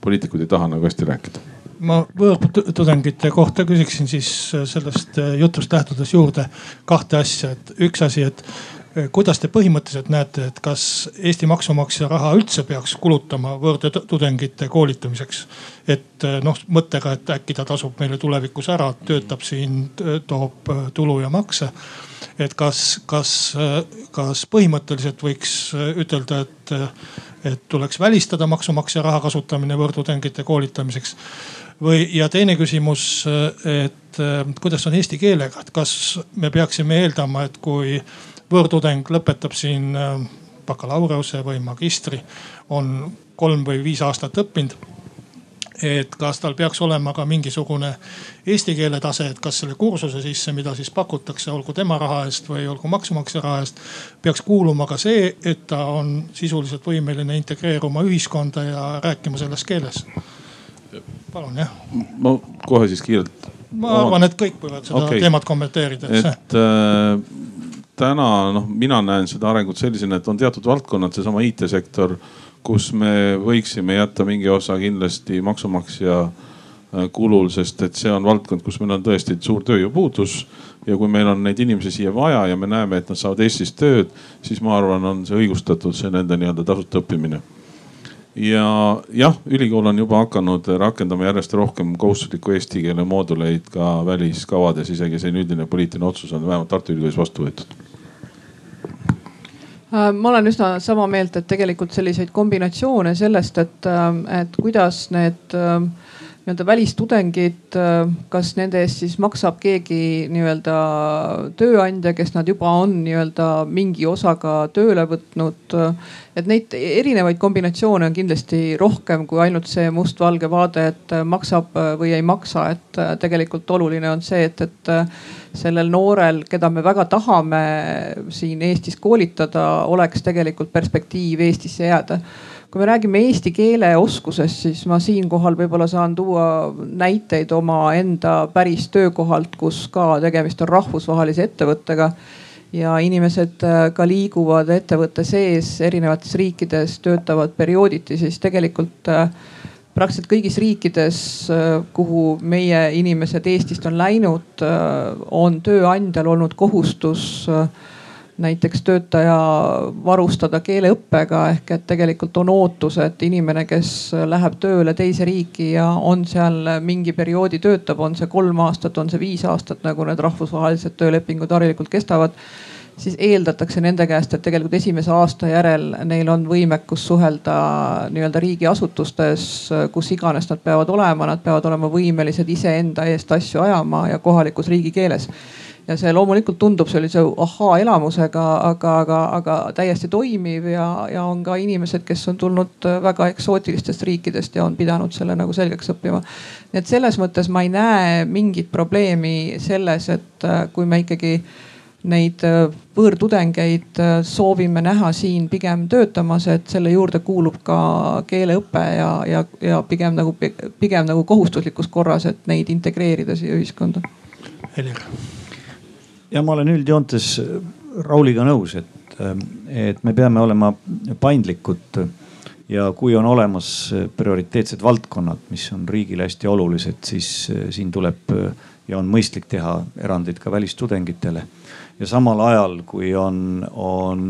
poliitikud ei taha nagu hästi rääkida
ma võõrtudengite kohta küsiksin siis äh, sellest äh, jutust lähtudes juurde kahte asja, et üks asi, et äh, kuidas te põhimõtteliselt näete, et kas Eesti maksumaksja raha üldse peaks kulutama võõrtudengite koolitamiseks? et noh, mõttega, et äkki ta tasub meile tulevikus ära, töötab siin, toob tulu ja makse. Et kas, kas, kas põhimõtteliselt võiks ütelda, et, et tuleks välistada maksumaksja raha kasutamine võõrtudengite koolitamiseks? Või, ja teine küsimus, et kuidas on eesti keelega, et kas me peaksime eeldama, et kui võõrtudeng lõpetab siin äh, bakalaureuse või magistri, on kolm või viis aastat õppinud et kas tal peaks olema ka mingisugune eesti keele tase, et kas selle kursuse sisse, mida siis pakutakse, olgu tema raha eest või olgu maksumaksja raha eest, peaks kuuluma ka see, et ta on sisuliselt võimeline integreeruma ühiskonda ja rääkima selles keeles palun jah.
ma kohe siis kiirelt.
ma arvan, et kõik võivad seda okay. teemat kommenteerida.
et äh, täna noh, mina näen seda arengut sellisena, et on teatud valdkonnad, seesama IT-sektor, kus me võiksime jätta mingi osa kindlasti maksumaksja äh, kulul, sest et see on valdkond, kus meil on tõesti suur tööjõupuudus. ja kui meil on neid inimesi siia vaja ja me näeme, et nad saavad Eestis tööd, siis ma arvan, on see õigustatud, see nende nii-öelda tasuta õppimine ja jah, ülikool on juba hakanud rakendama järjest rohkem kohustuslikku eesti keele mooduleid ka väliskavades, isegi selline üldine poliitiline otsus on vähemalt Tartu Ülikoolis vastu võetud
ma olen üsna sama meelt, et tegelikult selliseid kombinatsioone sellest, et, äh, et kuidas need äh, nii-öelda välistudengid, kas nende eest siis maksab keegi nii-öelda tööandja, kes nad juba on nii-öelda mingi osaga tööle võtnud. et neid erinevaid kombinatsioone on kindlasti rohkem kui ainult see mustvalge vaade, et maksab või ei maksa, et tegelikult oluline on see, et, et sellel noorel, keda me väga tahame siin Eestis koolitada, oleks tegelikult perspektiiv Eestisse jääda kui me räägime eesti keele oskusest, siis ma siinkohal võib-olla saan tuua näiteid omaenda päris töökohalt, kus ka tegemist on rahvusvahelise ettevõttega. Ja inimesed äh, ka liiguvad ettevõtte sees erinevates riikides, töötavad periooditi, siis tegelikult äh, praktiliselt kõigis riikides, äh, kuhu meie inimesed Eestist on läinud, on tööandjal olnud kohustus näiteks töötaja varustada keeleõppega ehk et tegelikult on ootus, et inimene, kes läheb tööle teise riiki ja on seal mingi perioodi töötab, on see kolm aastat, on see viis aastat, nagu need rahvusvahelised töölepingud harilikult kestavad siis eeldatakse nende käest, et tegelikult esimese aasta järel neil on võimekus suhelda nii-öelda riigiasutustes, kus iganes nad peavad olema, nad peavad olema võimelised iseenda eest asju ajama ja kohalikus riigikeeles ja see loomulikult tundub sellise ahaa-elamusega, aga, aga, aga täiesti toimiv ja, ja on ka inimesed, kes on tulnud väga eksootilistest riikidest ja on pidanud selle nagu selgeks õppima. nii et selles mõttes ma ei näe mingit probleemi selles, et äh, kui me ikkagi neid äh, võõrtudengeid äh, soovime näha siin pigem töötamas, et selle juurde kuulub ka keeleõpe ja, ja, ja pigem nagu, pigem nagu kohustuslikus korras, et neid integreerida siia ühiskonda.
Helir
ja ma olen üldjoontes Rauliga nõus, et, et me peame olema paindlikud ja kui on olemas prioriteetsed valdkonnad, mis on riigile hästi olulised, siis siin tuleb ja on mõistlik teha erandeid ka välistudengitele. ja samal ajal, kui on, on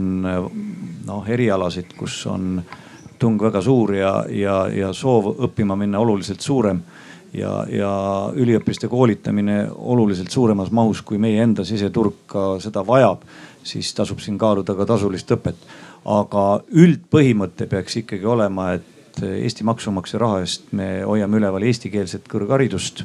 noh erialasid, kus on tung väga suur ja, ja, ja soov õppima minna oluliselt suurem ja, ja üliõpilaste koolitamine oluliselt suuremas mahus, kui meie enda siseturg ka seda vajab, siis tasub siin kaaluda ka tasulist õpet. aga üldpõhimõte peaks ikkagi olema, et Eesti maksumaksja raha eest me hoiame üleval eestikeelset kõrgharidust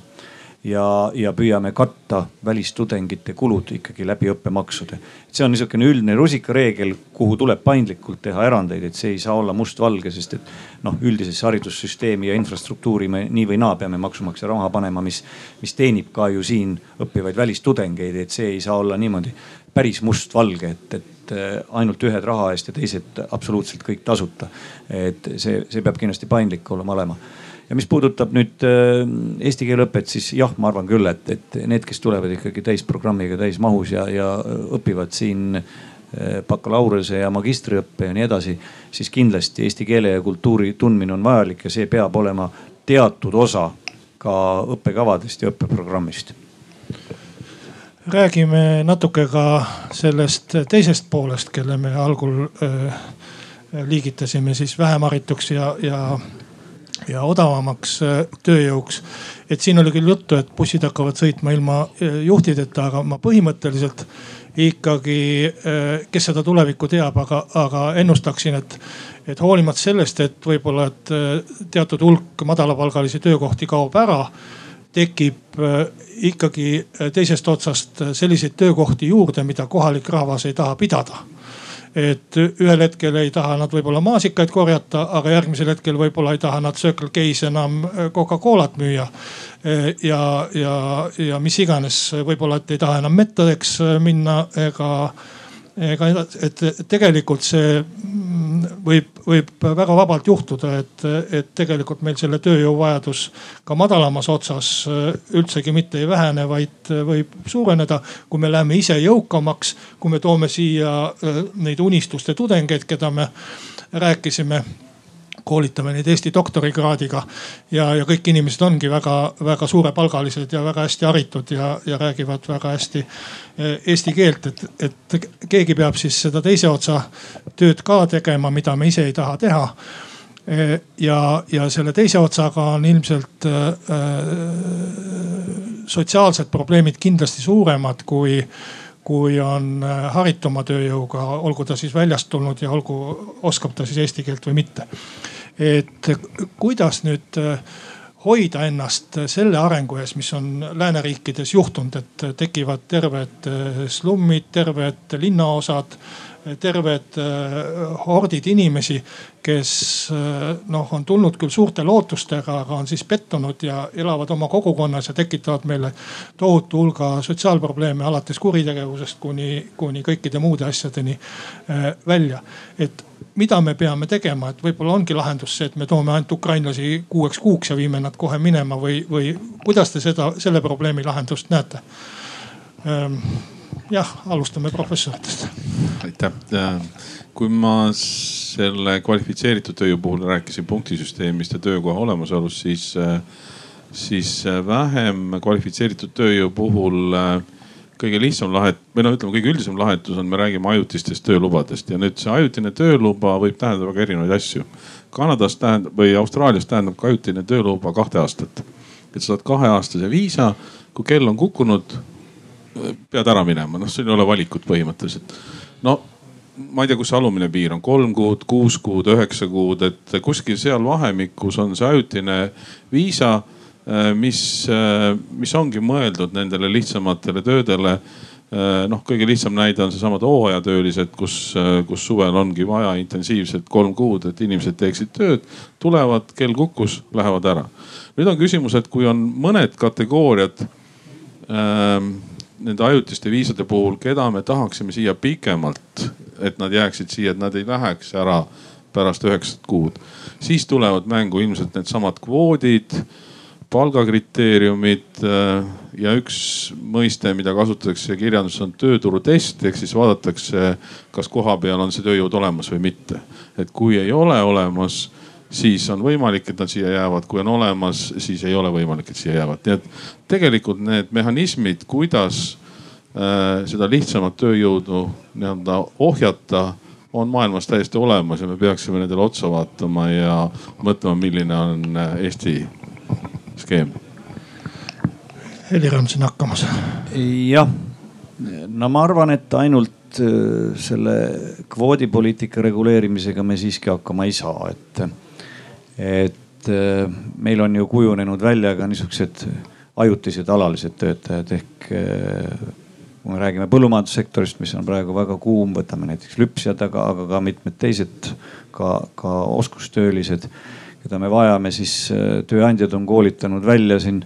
ja, ja püüame katta välistudengite kulud ikkagi läbi õppemaksude. see on niisugune üldine rusikareegel, kuhu tuleb paindlikult teha erandeid, et see ei saa olla mustvalge, sest et noh, üldisesse haridussüsteemi ja infrastruktuuri me nii või naa peame maksumaksja raha panema, mis, mis teenib ka ju siin õppivaid välistudengeid, et see ei saa olla niimoodi päris mustvalge, et, et äh, ainult ühed raha eest ja teised absoluutselt kõik tasuta. et see, see peab kindlasti paindlik olema, olema ja mis puudutab nüüd äh, eesti keele õpet, siis jah, ma arvan küll, et, et need, kes tulevad ikkagi täisprogrammiga, täismahus ja, ja õpivad siin äh, bakalaureuse ja magistriõppe ja nii edasi, siis kindlasti eesti keele ja kultuuri tundmine on vajalik ja see peab olema teatud osa ka õppekavadest ja õppeprogrammist.
räägime natuke ka sellest teisest poolest, kelle me algul äh, liigitasime siis vähem harituks ja, ja ja odavamaks äh, tööjõuks. et siin oli küll juttu, et bussid hakkavad sõitma ilma äh, juhtideta, aga ma põhimõtteliselt ikkagi, äh, kes seda tulevikku teab, aga, aga ennustaksin, et, et hoolimata sellest, et võib-olla, et teatud hulk madalapalgalisi töökohti kaob ära tekib ikkagi teisest otsast selliseid töökohti juurde, mida kohalik rahvas ei taha pidada et ühel hetkel ei taha nad võib-olla maasikaid korjata, aga järgmisel hetkel võib-olla ei taha nad Circle K-s enam äh, Coca-Colat müüa. Äh, ja, ja, ja mis iganes, võib-olla, et ei taha enam mettadeks äh, minna ega ega et tegelikult see mm, võib, võib väga vabalt juhtuda, et, et tegelikult meil selle tööjõuvajadus ka madalamas otsas äh, üldsegi mitte ei vähene, vaid äh, võib suureneda. kui me läheme ise jõukamaks, kui me toome siia äh, neid unistuste tudengeid, keda me rääkisime koolitame neid Eesti doktorikraadiga. ja, ja kõik inimesed ongi väga-väga suurepalgalised ja väga hästi haritud ja, ja räägivad väga hästi eh, eesti keelt, et, et keegi peab siis seda teise otsa tööd ka tegema, mida me ise ei taha teha ja, ja selle teise otsaga on ilmselt sotsiaalsed probleemid kindlasti suuremad kui kui on harituma tööjõuga, olgu ta siis väljast tulnud ja olgu, oskab ta siis eesti keelt või mitte. Et kuidas nüüd hoida ennast selle arengu ees, mis on lääneriikides juhtunud, et tekivad terved slummid, terved linnaosad terved hordid inimesi, kes noh, on tulnud küll suurte lootustega, aga on siis pettunud ja elavad oma kogukonnas ja tekitavad meile tohutu hulga sotsiaalprobleeme, alates kuritegevusest kuni, kuni kõikide muude asjadeni välja. et mida me peame tegema, et võib-olla ongi lahendus see, et me toome ainult ukrainlasi kuueks kuuks ja viime nad kohe minema või, või kuidas te seda, selle probleemi lahendust näete? Ehm, jah, alustame professoritest.
aitäh, kui ma selle kvalifitseeritud tööjõu puhul rääkisin punktisüsteemist ja töökoha olemasolust, siis, siis vähem kvalifitseeritud tööjõu puhul äh, kõige lihtsam lahet- või noh, ütleme kõige üldisem lahendus on, me räägime ajutistest töölubadest ja nüüd see ajutine tööluba võib tähendada väga erinevaid asju. Kanadas tähendab või Austraalias tähendab ka ajutine tööluba kahte aastat. et sa saad kaheaastase viisa, kui kell on kukkunud, pead ära minema, noh, sul ei ole valikut põhimõtteliselt. no ma ei tea, kus see alumine piir on, kolm kuud, kuus kuud, üheksa kuud, et kuskil seal vahemikus on see ajutine viisa mis, äh, mis ongi mõeldud nendele lihtsamatele töödele. Äh, noh, kõige lihtsam näide on seesamad hooajatöölised, kus, kus suvel ongi vaja intensiivselt kolm kuud, et inimesed teeksid tööd, tulevad, kell kukkus, lähevad ära. nüüd on küsimus, et kui on mõned kategooriad ähm, nende ajutiste viisade puhul, keda me tahaksime siia pikemalt, et nad jääksid siia, et nad ei läheks ära pärast üheksat kuud, siis tulevad mängu ilmselt needsamad kvoodid palgakriteeriumid äh, ja üks mõiste, mida kasutatakse kirjanduses on tööturutest ehk siis vaadatakse, kas kohapeal on see tööjõud olemas või mitte. et kui ei ole olemas, siis on võimalik, et nad siia jäävad, kui on olemas, siis ei ole võimalik, et siia jäävad. nii et tegelikult need mehhanismid, kuidas äh, seda lihtsamat tööjõudu nii-öelda ohjata on maailmas täiesti olemas ja me peaksime nendele otsa vaatama ja mõtlema, milline on äh, Eesti skeem.
Helir on siin hakkamas.
jah, no ma arvan, et ainult äh, selle kvoodipoliitika reguleerimisega me siiski hakkama ei saa, et, et äh, meil on ju kujunenud välja ka niisugused ajutised alalised töötajad ehk äh, kui me räägime põllumajandussektorist, mis on praegu väga kuum, võtame näiteks lüpsjad, aga, aga ka mitmed teised, ka, ka oskustöölised keda me vajame, siis äh, tööandjad on koolitanud välja siin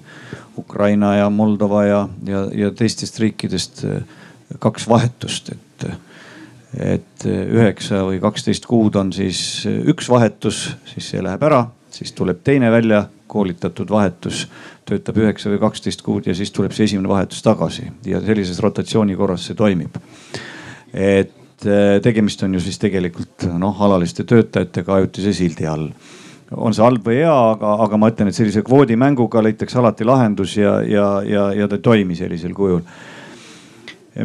Ukraina ja Moldova ja, ja, ja teistest riikidest äh, kaks vahetust, et, et üheksa või kaksteist kuud on siis üks vahetus, siis see läheb ära, siis tuleb teine välja koolitatud vahetus, töötab üheksa või kaksteist kuud ja siis tuleb see esimene vahetus tagasi ja sellises rotatsiooni korras see toimib. et äh, tegemist on ju siis tegelikult noh, alaliste töötajatega ajutise sildi all on see halb või hea, aga, aga ma ütlen, et sellise kvoodimänguga leitakse alati lahendus ja, ja, ja, ja ta ei toimi sellisel kujul.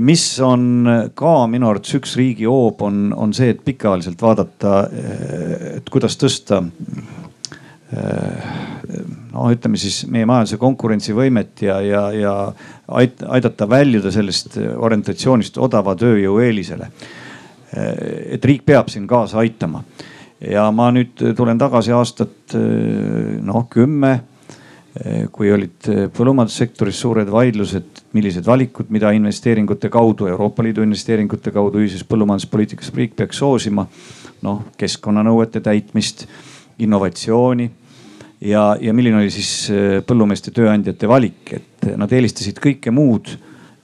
mis on ka minu arvates üks riigi hoob, on, on see, et pikaajaliselt vaadata, et kuidas tõsta no ütleme siis meie majanduse konkurentsivõimet ja, ja, ja aidata väljuda sellest orientatsioonist odava tööjõu eelisele. et riik peab siin kaasa aitama ja ma nüüd tulen tagasi aastat eh, noh kümme, eh, kui olid eh, põllumajandussektoris suured vaidlused, millised valikud, mida investeeringute kaudu, Euroopa Liidu investeeringute kaudu ühises põllumajanduspoliitikas riik peaks soosima. noh, keskkonnanõuete täitmist, innovatsiooni ja, ja milline oli siis põllumeeste tööandjate valik, et nad eelistasid kõike muud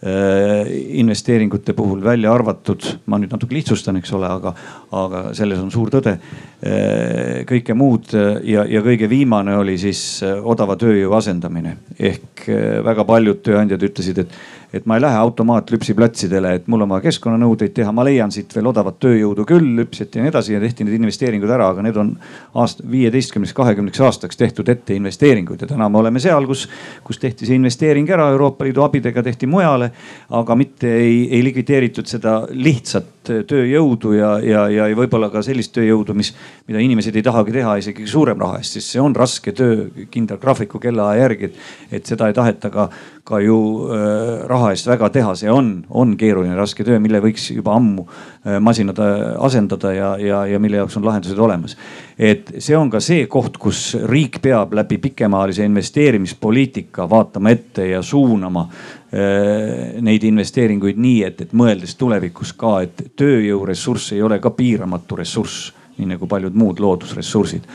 investeeringute puhul välja arvatud, ma nüüd natuke lihtsustan, eks ole, aga, aga selles on suur tõde. Äh, kõike muud ja, ja kõige viimane oli siis äh, odava tööjõu asendamine ehk väga paljud tööandjad ütlesid, et, et ma ei lähe automaatlüpsiplatsidele, et mul on vaja keskkonnanõudeid teha, ma leian siit veel odavat tööjõudu küll, lüpsjat ja nii edasi ja tehti need investeeringud ära, aga need on aasta, viieteistkümneks, kahekümneks aastaks tehtud ette investeeringuid ja täna me oleme seal, kus, kus tehti see investeering ära Euroopa Liidu abidega tehti mujale, aga mitte ei, ei likvideeritud seda lihtsat tööjõudu ja, ja, ja võib-olla ka sellist tööjõudu, mis, mida inimesed ei tahagi teha isegi suurem raha eest, sest see on raske töö kindla graafiku kellaaja järgi. et seda ei taheta ka, ka ju äh, raha eest väga teha, see on, on keeruline, raske töö, mille võiks juba ammu äh, masinad asendada ja, ja, ja mille jaoks on lahendused olemas. et see on ka see koht, kus riik peab läbi pikemaajalise investeerimispoliitika vaatama ette ja suunama äh, neid investeeringuid nii, et, et mõeldes tulevikus ka, et tööjõuressurss ei ole ka piiramatu ressurss, nii nagu paljud muud loodusressursid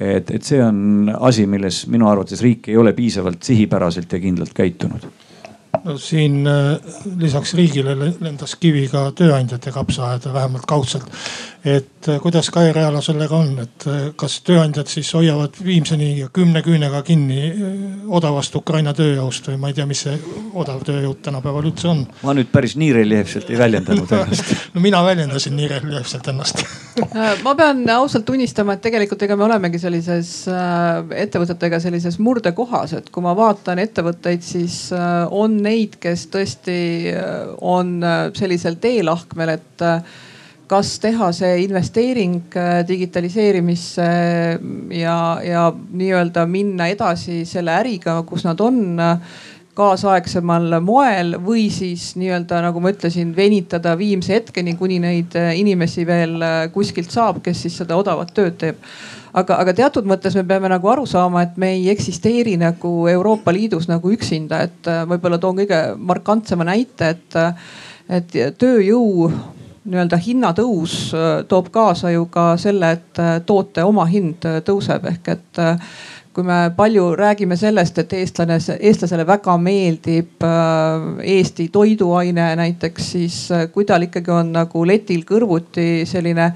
et, et see on asi, milles minu arvates riik ei ole piisavalt sihipäraselt ja kindlalt käitunud
no siin äh, lisaks riigile lendas kivi ka tööandjate kapsaaeda, vähemalt kaudselt. Et äh, kuidas Kai Realo sellega on, et äh, kas tööandjad siis hoiavad viimseni kümne küünega kinni odavast Ukraina tööjõust või ma ei tea, mis see odav tööjõud tänapäeval üldse on?
ma nüüd päris nii reljeefselt ei väljendanud ennast
no mina väljendasin nii reljeefselt ennast
ma pean ausalt tunnistama, et tegelikult ega me olemegi sellises ettevõtetega sellises murdekohas, et kui ma vaatan ettevõtteid, siis on neid, kes tõesti äh, on äh, sellisel teelahkmel, et äh, kas teha see investeering digitaliseerimisse ja, ja nii-öelda minna edasi selle äriga, kus nad on kaasaegsemal moel või siis nii-öelda nagu ma ütlesin, venitada viimse hetkeni, kuni neid inimesi veel kuskilt saab, kes siis seda odavat tööd teeb. Aga, aga teatud mõttes me peame nagu aru saama, et me ei eksisteeri nagu Euroopa Liidus nagu üksinda, et äh, võib-olla toon kõige markantsema näite, et, äh, et tööjõu nii-öelda hinnatõus äh, toob kaasa ju ka selle, et toote omahind tõuseb. Ehk et kui me palju räägime sellest, et eestlane, eestlasele väga meeldib Eesti toiduaine näiteks, siis kui tal ikkagi on nagu letil kõrvuti selline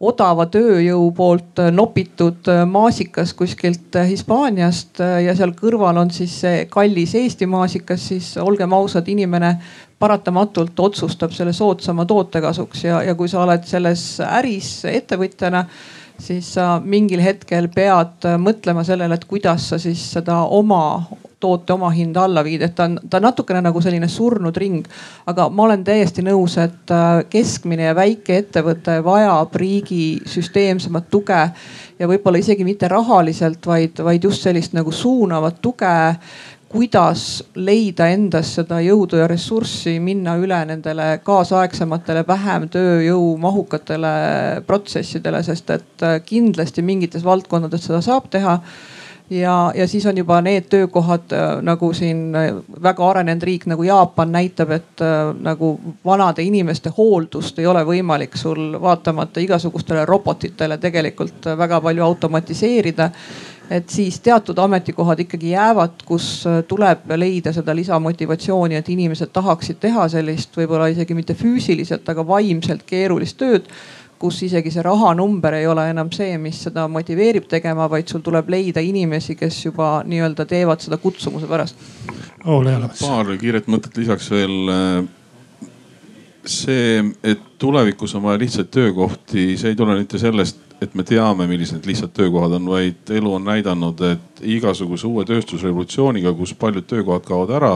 odava tööjõu poolt nopitud maasikas kuskilt Hispaaniast ja seal kõrval on siis see kallis Eesti maasikas, siis olgem ausad, inimene paratamatult otsustab selle soodsama toote kasuks ja, ja kui sa oled selles äris ettevõtjana siis sa mingil hetkel pead mõtlema sellele, et kuidas sa siis seda oma toote omahinda alla viid, et ta on, ta on natukene nagu selline surnud ring. aga ma olen täiesti nõus, et äh, keskmine ja väike ettevõte vajab riigi süsteemsemat tuge ja võib-olla isegi mitte rahaliselt, vaid, vaid just sellist nagu suunavat tuge kuidas leida endas seda jõudu ja ressurssi minna üle nendele kaasaegsematele, vähem tööjõumahukatele protsessidele, sest et äh, kindlasti mingites valdkondades seda saab teha. Ja, ja siis on juba need töökohad äh, nagu siin äh, väga arenenud riik nagu Jaapan näitab, et nagu vanade inimeste hooldust ei ole võimalik sul vaatamata igasugustele robotitele tegelikult väga palju automatiseerida et siis teatud ametikohad ikkagi jäävad, kus tuleb leida seda lisamotivatsiooni, et inimesed tahaksid teha sellist võib-olla isegi mitte füüsiliselt, aga vaimselt keerulist tööd kus isegi see rahanumber ei ole enam see, mis seda motiveerib tegema, vaid sul tuleb leida inimesi, kes juba nii-öelda teevad seda kutsumuse pärast.
paar kiiret mõtet lisaks veel. see, et tulevikus on vaja lihtsaid töökohti, see ei tule mitte sellest et me teame, millised need lihtsad töökohad on, vaid elu on näidanud, et igasuguse uue tööstusrevolutsiooniga, kus paljud töökohad kaovad ära,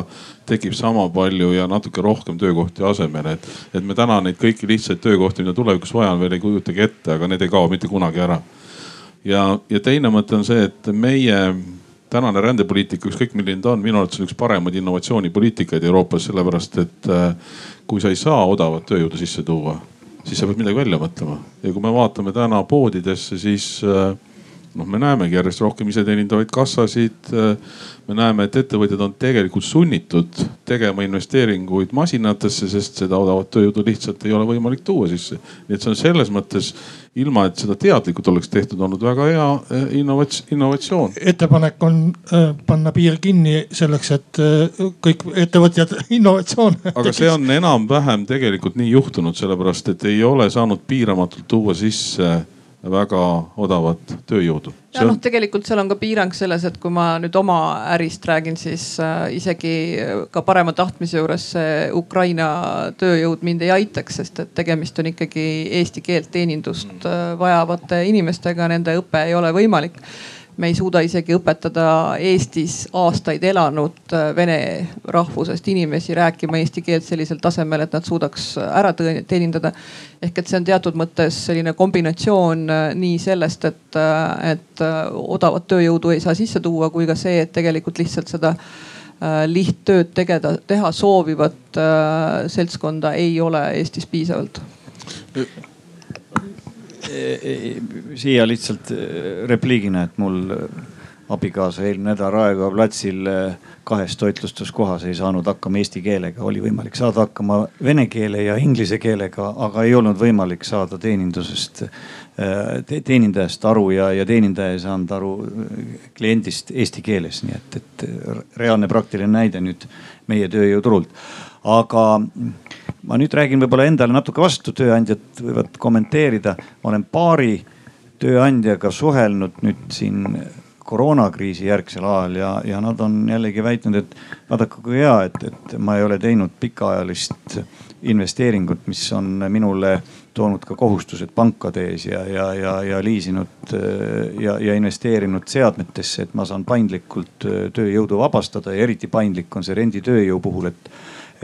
tekib sama palju ja natuke rohkem töökohti asemele. et, et me täna neid kõiki lihtsaid töökohti, mida tulevikus vaja on, veel ei kujutagi ette, aga need ei kao mitte kunagi ära. ja, ja teine mõte on see, et meie tänane rändepoliitika, ükskõik milline ta on, minu arvates on üks paremaid innovatsioonipoliitikaid Euroopas, sellepärast et äh, kui sa ei saa odavat tööjõudu sisse tuua siis sa pead midagi välja mõtlema. ja kui me vaatame täna poodidesse, siis äh, noh, me näemegi järjest rohkem iseteenindavaid kassasid. Äh, me näeme, et ettevõtjad on tegelikult sunnitud tegema investeeringuid masinatesse, sest seda odavat tööjõudu lihtsalt ei ole võimalik tuua sisse. nii et see on selles mõttes ilma, et seda teadlikult oleks tehtud, olnud väga hea äh, innovats-, innovatsioon.
ettepanek on äh, panna piir kinni selleks, et äh, kõik ettevõtjad innovatsioon.
aga see on enam-vähem tegelikult nii juhtunud, sellepärast et ei ole saanud piiramatult tuua sisse väga odavat tööjõudu.
ja noh, tegelikult seal on ka piirang selles, et kui ma nüüd oma ärist räägin, siis äh, isegi ka parema tahtmise juures see Ukraina tööjõud mind ei aitaks, sest et tegemist on ikkagi eesti keelt, teenindust äh, vajavate inimestega, nende õpe ei ole võimalik me ei suuda isegi õpetada Eestis aastaid elanud äh, vene rahvusest inimesi rääkima eesti keelt sellisel tasemel, et nad suudaks ära teenindada. ehk et see on teatud mõttes selline kombinatsioon äh, nii sellest, et, äh, et odavat tööjõudu ei saa sisse tuua, kui ka see, et tegelikult lihtsalt seda lihttööd tegeda, teha soovivat seltskonda ei ole Eestis piisavalt
siia lihtsalt äh, repliigina, et mul äh, abikaasa eelmine nädal Raekoja platsil äh, kahes toitlustuskohas ei saanud hakkama eesti keelega, oli võimalik saada hakkama vene keele ja inglise keelega, aga ei olnud võimalik saada teenindusest te,, teenindajast aru ja, ja teenindaja ei saanud aru kliendist eesti keeles, nii et, et reaalne praktiline näide nüüd meie tööjõuturult. aga ma nüüd räägin võib-olla endale natuke vastu, tööandjad võivad kommenteerida. ma olen paari tööandjaga suhelnud nüüd siin koroonakriisi järgsel ajal ja, ja nad on jällegi väitnud, et vaadake kui hea, et, et ma ei ole teinud pikaajalist investeeringut, mis on minule toonud ka kohustused pankade ees ja, ja, ja, ja liisinud ja, ja investeerinud seadmetesse, et ma saan paindlikult tööjõudu vabastada ja eriti paindlik on see renditööjõu puhul, et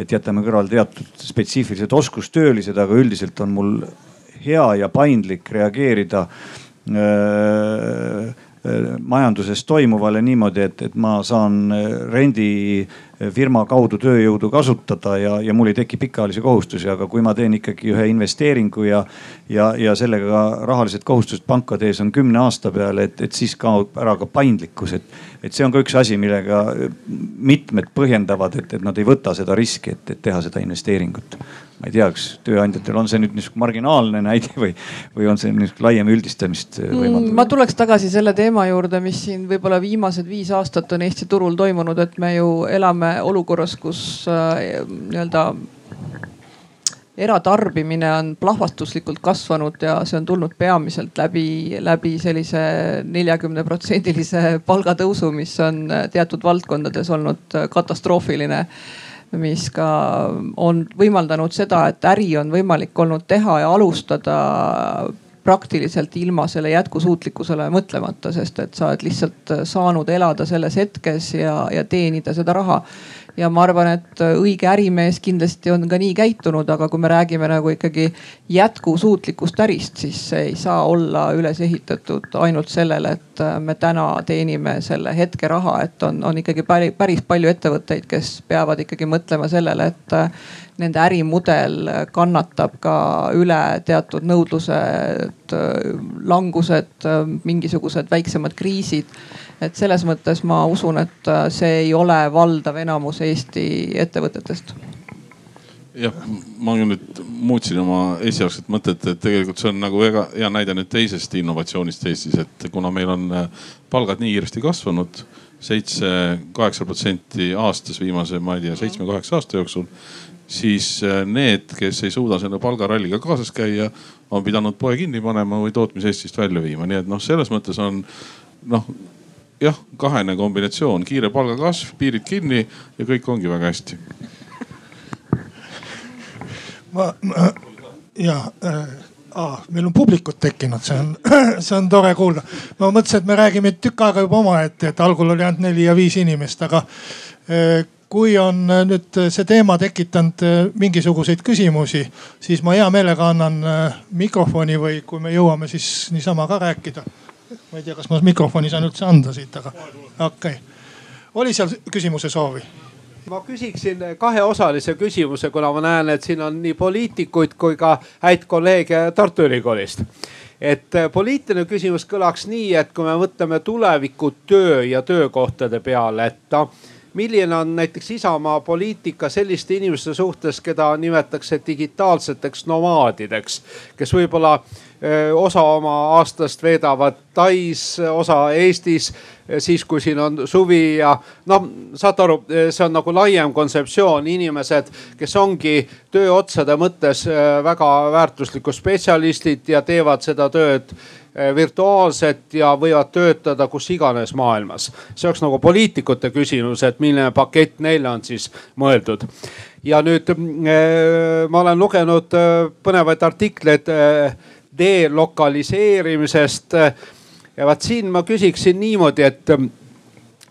et jätame kõrvale teatud spetsiifilised oskustöölised, aga üldiselt on mul hea ja paindlik reageerida öö, majanduses toimuvale niimoodi, et, et ma saan rendifirma kaudu tööjõudu kasutada ja, ja mul ei teki pikaajalisi kohustusi, aga kui ma teen ikkagi ühe investeeringu ja, ja, ja sellega rahalised kohustused pankade ees on kümne aasta peale, et, et siis kaob ära ka paindlikkus, et, et see on ka üks asi, millega mitmed põhjendavad, et, et nad ei võta seda riski, et, et teha seda investeeringut ma ei tea, kas tööandjatel on see nüüd niisugune marginaalne näide või, või on see niisugune laiem üldistamist
mm, võimaldav? ma tuleks tagasi selle teema juurde, mis siin võib-olla viimased viis aastat on Eesti turul toimunud, et me ju elame olukorras, kus äh, nii-öelda eratarbimine on plahvatuslikult kasvanud ja see on tulnud peamiselt läbi, läbi sellise neljakümne protsendilise palgatõusu, mis on teatud valdkondades olnud katastroofiline mis ka on võimaldanud seda, et äri on võimalik olnud teha ja alustada praktiliselt ilma selle jätkusuutlikkusele mõtlemata, sest et sa oled lihtsalt saanud elada selles hetkes ja, ja teenida seda raha ja ma arvan, et õige ärimees kindlasti on ka nii käitunud, aga kui me räägime nagu ikkagi jätkusuutlikust ärist, siis see ei saa olla üles ehitatud ainult sellele, et me täna teenime selle hetke raha, et on, on ikkagi päris, päris palju ettevõtteid, kes peavad ikkagi mõtlema sellele, et nende ärimudel kannatab ka üle teatud nõudlused, langused, mingisugused väiksemad kriisid et selles mõttes ma usun, et äh, see ei ole valdav enamus Eesti ettevõtetest
jah, ma nüüd muutsin oma esialgset mõtet, et tegelikult see on nagu väga hea näide nüüd teisest innovatsioonist Eestis, et kuna meil on äh, palgad nii kiiresti kasvanud, seitse, kaheksa protsenti aastas viimase, ma ei tea, seitsme-kaheksa aasta jooksul. siis äh, need, kes ei suuda selle palgaralliga kaasas käia, on pidanud poe kinni panema või tootmise Eestist välja viima, nii et noh, selles mõttes on noh jah, kahene kombinatsioon, kiire palgakasv, piirid kinni ja kõik ongi väga hästi.
ma, ma ja äh, ah, meil on publikut tekkinud, see on, see on tore kuulda. ma mõtlesin, et me räägime tükk aega juba omaette, et algul oli ainult neli ja viis inimest, aga äh, kui on nüüd see teema tekitanud äh, mingisuguseid küsimusi, siis ma hea meelega annan äh, mikrofoni või kui me jõuame, siis niisama ka rääkida ma ei tea, kas ma mikrofoni saan üldse anda siit, aga okei okay.. oli seal küsimuse soovi?
ma küsiksin kaheosalise küsimuse, kuna ma näen, et siin on nii poliitikuid kui ka häid kolleege Tartu Ülikoolist. et äh, poliitiline küsimus kõlaks nii, et kui me mõtleme tuleviku töö ja töökohtade peale, et milline on näiteks Isamaa poliitika selliste inimeste suhtes, keda nimetatakse digitaalseteks nomaadideks, kes võib-olla osa oma aastast veedavad Tais, osa Eestis siis kui siin on suvi ja noh, saate aru, see on nagu laiem kontseptsioon, inimesed, kes ongi tööotsade mõttes väga väärtuslikud spetsialistid ja teevad seda tööd virtuaalselt ja võivad töötada kus iganes maailmas. see oleks nagu poliitikute küsimus, et milline pakett neile on siis mõeldud. ja nüüd ma olen lugenud põnevaid artikleid delokaliseerimisest. ja vaat siin ma küsiksin niimoodi, et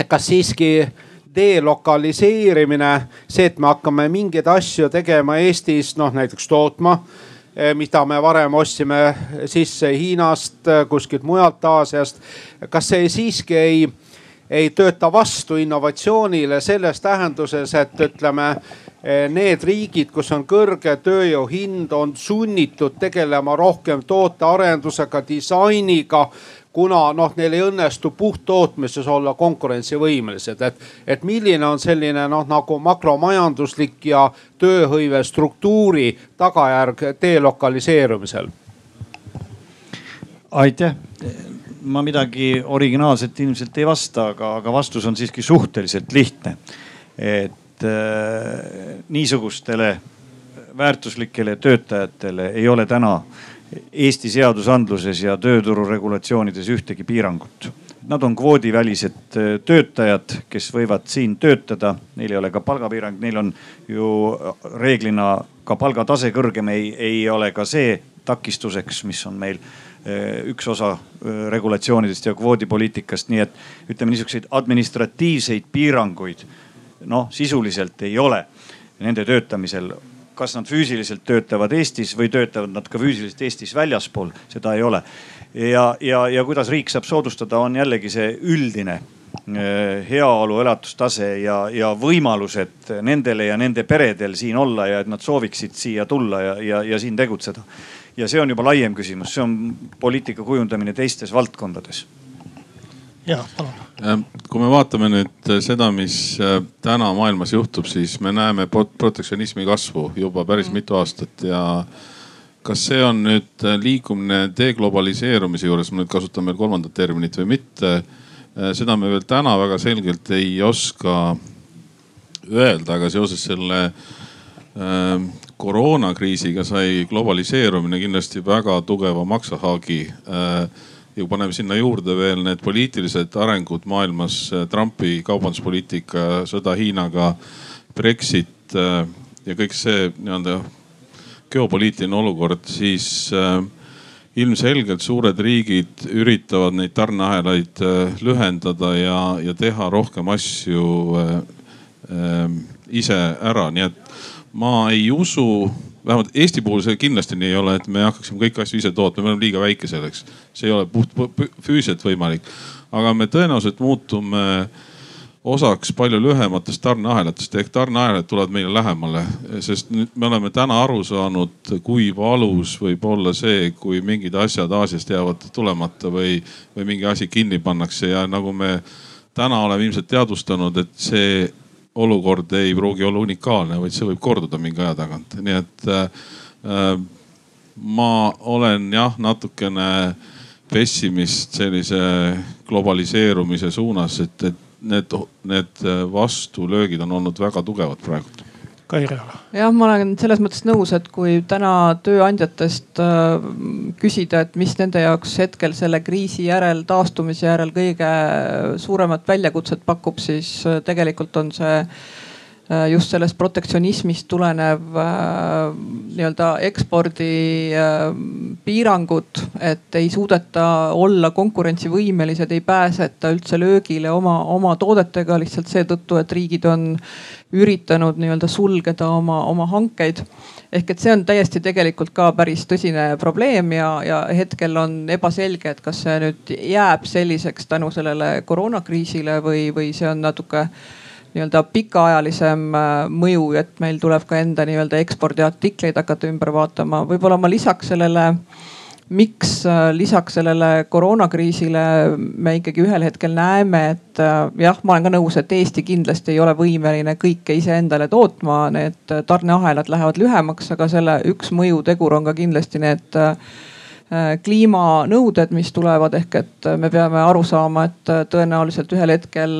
kas siiski delokaliseerimine, see, et me hakkame mingeid asju tegema Eestis, noh näiteks tootma mida me varem ostsime sisse Hiinast, kuskilt mujalt Aasiast. kas see siiski ei, ei tööta vastu innovatsioonile selles tähenduses, et ütleme Eh, need riigid, kus on kõrge tööjõu hind, on sunnitud tegelema rohkem tootearendusega, disainiga kuna noh, neil ei õnnestu puhttootmises olla konkurentsivõimelised, et, et milline on selline noh, nagu makromajanduslik ja tööhõive struktuuri tagajärg delokaliseerumisel?
aitäh, ma midagi originaalset ilmselt ei vasta, aga, aga vastus on siiski suhteliselt lihtne. et et äh, niisugustele väärtuslikele töötajatele ei ole täna Eesti seadusandluses ja tööturu regulatsioonides ühtegi piirangut. Nad on kvoodivälised äh, töötajad, kes võivad siin töötada, neil ei ole ka palgapiirang, neil on ju reeglina ka palgatase kõrgem, ei, ei ole ka see takistuseks, mis on meil äh, üks osa regulatsioonidest ja kvoodipoliitikast, nii et ütleme niisuguseid administratiivseid piiranguid noh, sisuliselt ei ole nende töötamisel. kas nad füüsiliselt töötavad Eestis või töötavad nad ka füüsiliselt Eestis väljaspool, seda ei ole. ja, ja, ja kuidas riik saab soodustada, on jällegi see üldine eh, heaolu, elatustase ja, ja võimalused nendele ja nende peredel siin olla ja et nad sooviksid siia tulla ja, ja, ja siin tegutseda. ja see on juba laiem küsimus, see on poliitika kujundamine teistes valdkondades
ja palun.
Äh, kui me vaatame nüüd äh, seda, mis äh, täna maailmas juhtub, siis me näeme protektsionismi kasvu juba päris mitu aastat ja kas see on nüüd liikumine deglobaliseerumise juures, ma nüüd kasutan veel kolmandat terminit või mitte. seda me veel täna väga selgelt ei oska öelda, aga seoses selle koroonakriisiga sai globaliseerumine kindlasti väga tugeva maksahaagi äh, ja kui paneme sinna juurde veel need poliitilised arengud maailmas, äh, Trumpi kaubanduspoliitika, sõda Hiinaga, Brexit äh, ja kõik see nii-öelda geopoliitiline olukord, siis äh, ilmselgelt suured riigid üritavad neid tarneahelaid lühendada ja, ja teha rohkem asju ise ära, nii et ma ei usu vähemalt Eesti puhul see kindlasti nii ei ole, et me hakkaksime kõiki asju ise tootma, me oleme liiga väike selleks. see ei ole puht füüsiliselt võimalik. aga me tõenäoliselt muutume osaks palju lühematest tarneahelatest ehk tarneahelad tulevad meile lähemale, sest nüüd me oleme täna aru saanud, kui valus võib olla see, kui mingid asjad Aasiast jäävad tulemata või, või mingi asi kinni pannakse ja nagu me täna oleme ilmselt teadvustanud, et see olukord ei pruugi olla unikaalne, vaid see võib korduda mingi aja tagant, nii et äh, ma olen jah, natukene pessimist sellise globaliseerumise suunas, et, et need, need vastulöögid on olnud väga tugevad praegu
Kairi Ala.
jah, ma olen selles mõttes nõus, et kui täna tööandjatest äh, küsida, et mis nende jaoks hetkel selle kriisi järel, taastumise järel kõige suuremat väljakutset pakub, siis äh, tegelikult on see just sellest protektsionismist tulenev äh, nii-öelda ekspordi äh, et ei suudeta olla konkurentsivõimelised, ei pääseta üldse löögile oma, oma toodetega lihtsalt seetõttu, et riigid on üritanud nii-öelda sulgeda oma, oma hankeid. ehk et see on täiesti tegelikult ka päris tõsine probleem ja, ja hetkel on ebaselge, et kas see nüüd jääb selliseks tänu sellele koroonakriisile või, või see on natuke nii-öelda pikaajalisem äh, mõju, et meil tuleb ka enda nii-öelda ekspordiartikleid hakata ümber vaatama. võib-olla ma lisaks sellele, miks äh, lisaks sellele koroonakriisile me ikkagi ühel hetkel näeme, et äh, jah, ma olen ka nõus, et Eesti kindlasti ei ole võimeline kõike iseendale tootma, need tarneahelad lähevad lühemaks, aga selle üks mõjutegur on ka kindlasti need kliimanõuded, mis tulevad, ehk et me peame aru saama, et tõenäoliselt ühel hetkel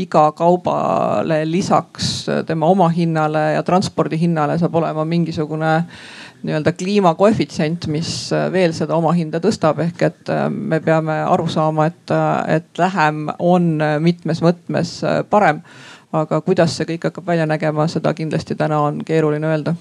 iga kaubale lisaks tema omahinnale ja transpordi hinnale saab olema mingisugune nii-öelda kliimakoefitsient, mis veel seda omahinda tõstab, ehk et me peame aru saama, et, et vähem on mitmes mõttes parem. aga kuidas see kõik hakkab välja nägema, seda kindlasti täna on keeruline öelda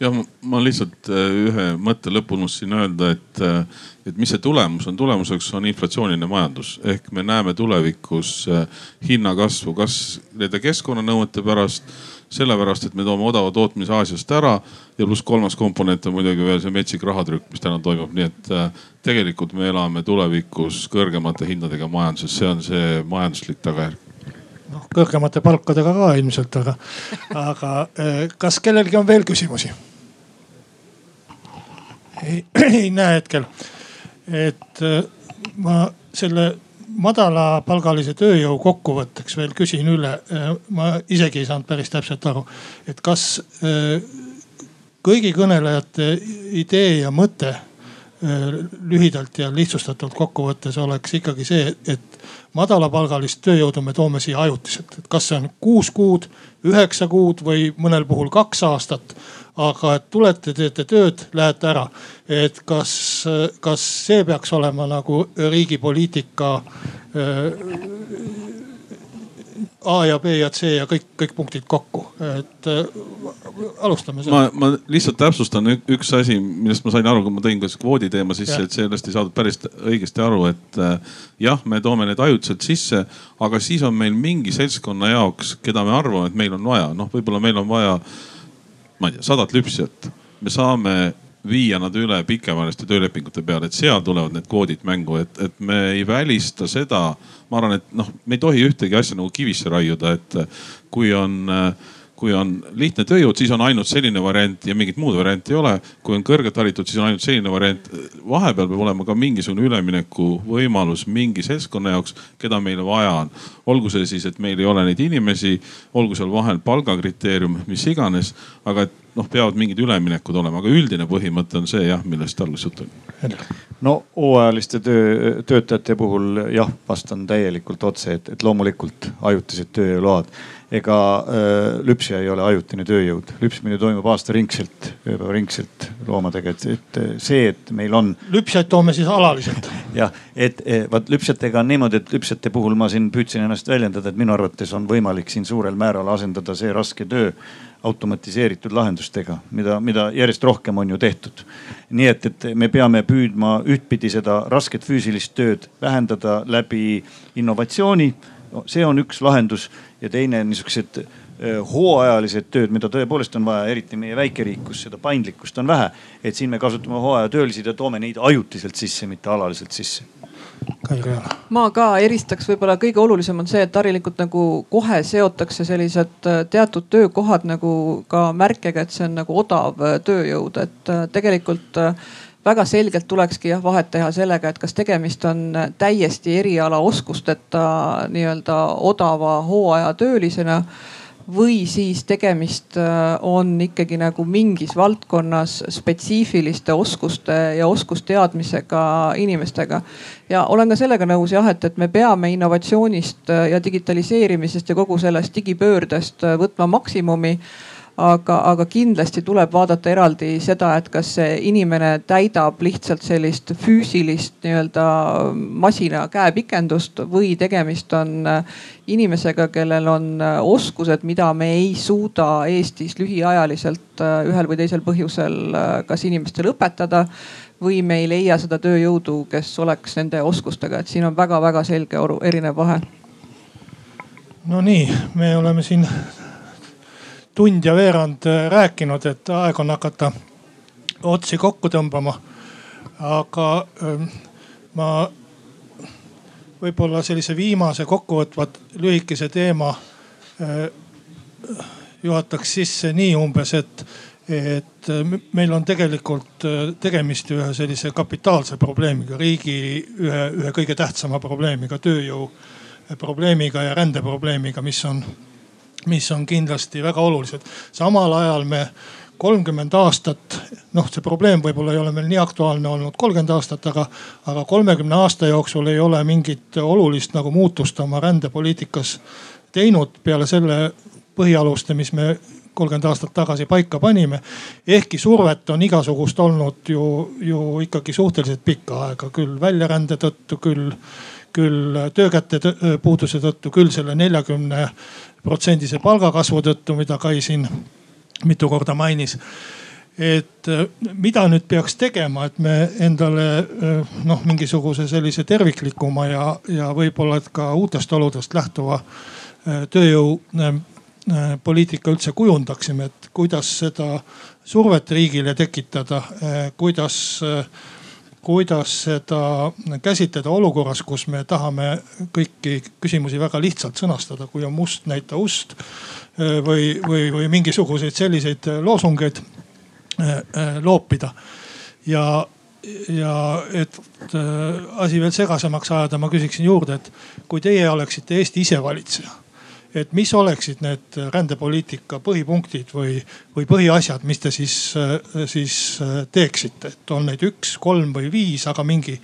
jah, ma lihtsalt äh, ühe mõtte lõppu unustasin öelda, et, äh, et mis see tulemus on, tulemuseks on inflatsiooniline majandus. Ehk me näeme tulevikus äh, hinnakasvu, kas nende keskkonnanõuete pärast, sellepärast, et me toome odava tootmise Aasiast ära ja pluss kolmas komponent on muidugi veel see metsik rahatrükk, mis täna toimub, nii et tegelikult me elame tulevikus kõrgemate hindadega majanduses, see on see majanduslik tagajärg.
Noh kõrgemate palkadega ka ilmselt, aga, aga kas kellelgi on veel küsimusi? Ei, ei näe hetkel. et äh, ma selle madalapalgalise tööjõu kokkuvõtteks veel küsin üle. Äh, ma isegi ei saanud päris täpselt aru, et kas äh, kõigi kõnelejate idee ja mõte lühidalt ja lihtsustatult kokkuvõttes oleks ikkagi see, et madalapalgalist tööjõudu me toome siia ajutiselt, et kas see on kuus kuud, üheksa kuud või mõnel puhul kaks aastat aga et tulete, teete tööd, lähete ära. et kas, kas see peaks olema nagu riigi poliitika äh, A ja B ja C ja kõik, kõik punktid kokku, et äh, alustame.
ma, ma lihtsalt täpsustan üks asi, millest ma sain aru, kui ma tõin ka kvoodi teema sisse, et sellest ei saadud päris õigesti aru, et äh, jah, me toome need ajutiselt sisse, aga siis on meil mingi seltskonna jaoks, keda me arvame, et meil on vaja, noh, võib-olla meil on vaja ma ei tea, sadat lüpsjat. me saame viia nad üle pikemaajaliste töölepingute peale, et seal tulevad need kvoodid mängu, et, et me ei välista seda. ma arvan, et noh, me ei tohi ühtegi asja nagu kivisse raiuda, et kui on kui on lihtne tööjõud, siis on ainult selline variant ja mingit muud varianti ei ole. kui on kõrgelt haritud, siis on ainult selline variant. vahepeal peab olema ka mingisugune üleminekuvõimalus mingi seltskonna jaoks, keda meil vaja on. Olgu see siis, et meil ei ole neid inimesi, olgu seal vahel palgakriteerium, mis iganes, aga et noh, peavad mingid üleminekud olema, aga üldine põhimõte on see jah, millest alguses juttu oli.
no hooajaliste töö, töötajate puhul jah, vastan täielikult otse, et, et loomulikult ajutised tööjõuload ega äh, lüpsja ei ole ajutine tööjõud, lüpsmine toimub aastaringselt, ööpäevaringselt loomadega, et, et see, et meil on.
lüpsjaid toome siis alaliselt.
jah, et vaat lüpsjatega on niimoodi, et lüpsjate puhul ma siin püüdsin ennast väljendada, et minu arvates on võimalik siin suurel määral asendada see raske töö automatiseeritud lahendustega, mida, mida järjest rohkem on ju tehtud. nii et, et me peame püüdma ühtpidi seda rasket füüsilist tööd vähendada läbi innovatsiooni no see on üks lahendus ja teine niisugused hooajalised tööd, mida tõepoolest on vaja, eriti meie väikeriik, kus seda paindlikkust on vähe. et siin me kasutame hooajatöölisi ja toome neid ajutiselt sisse, mitte alaliselt sisse.
Ma ka eristaks, võib-olla kõige olulisem on see, et harilikult nagu kohe seotakse sellised äh, teatud töökohad nagu ka märkega, et see on nagu odav äh, tööjõud, et tegelikult väga selgelt tulekski jah vahet teha sellega, et kas tegemist on täiesti erialaoskusteta nii-öelda odava hooajatöölisena või siis tegemist äh, on ikkagi nagu mingis valdkonnas spetsiifiliste oskuste ja oskusteadmisega inimestega. ja olen ka sellega nõus jah, et, et me peame innovatsioonist ja digitaliseerimisest ja kogu sellest digipöördest võtma maksimumi aga, aga kindlasti tuleb vaadata eraldi seda, et kas see inimene täidab lihtsalt sellist füüsilist nii-öelda masina käepikendust või tegemist on äh, inimesega, kellel on äh, oskused, mida me ei suuda Eestis lühiajaliselt äh, ühel või teisel põhjusel kas inimestele õpetada või me ei leia seda tööjõudu, kes oleks nende oskustega, et siin on väga-väga selge erinev vahe.
no nii, me oleme siin tund ja veerand äh, rääkinud, et aeg on hakata otsi kokku tõmbama. aga ähm, ma võib-olla sellise viimase kokkuvõtvat lühikese teema äh, juhataks sisse nii umbes, et, et äh, meil on tegelikult tegemist ühe sellise kapitaalse probleemiga, riigi ühe, ühe kõige tähtsama probleemiga, tööjõu probleemiga ja rändeprobleemiga, mis on mis on kindlasti väga olulised. samal ajal me kolmkümmend aastat, noh, see probleem võib-olla ei ole meil nii aktuaalne olnud kolmkümmend aastat, aga, aga kolmekümne aasta jooksul ei ole mingit olulist nagu muutust oma rändepoliitikas teinud peale selle põhialuste, mis me kolmkümmend aastat tagasi paika panime. ehkki survet on igasugust olnud ju, ju ikkagi suhteliselt pikka aega, küll väljarände tõttu, küll, küll töökäte puuduse tõttu, küll selle neljakümne protsendise palgakasvu tõttu, mida Kai siin mitu korda mainis. Et mida nüüd peaks tegema, et me endale noh, mingisuguse sellise terviklikuma ja, ja võib-olla ka uutest oludest lähtuva Äh, poliitika üldse kujundaksime, et kuidas seda survet riigile tekitada, äh, kuidas, äh, kuidas seda käsitleda olukorras, kus me tahame kõiki küsimusi väga lihtsalt sõnastada, kui on must, näita ust või, või, või mingisuguseid selliseid loosungeid loopida. ja, ja et asi veel segasemaks ajada, ma küsiksin juurde, et kui teie oleksite Eesti isevalitseja et mis oleksid need rändepoliitika põhipunktid või, või põhiasjad, mis te siis, siis teeksite, et on neid üks, kolm või viis, aga mingi,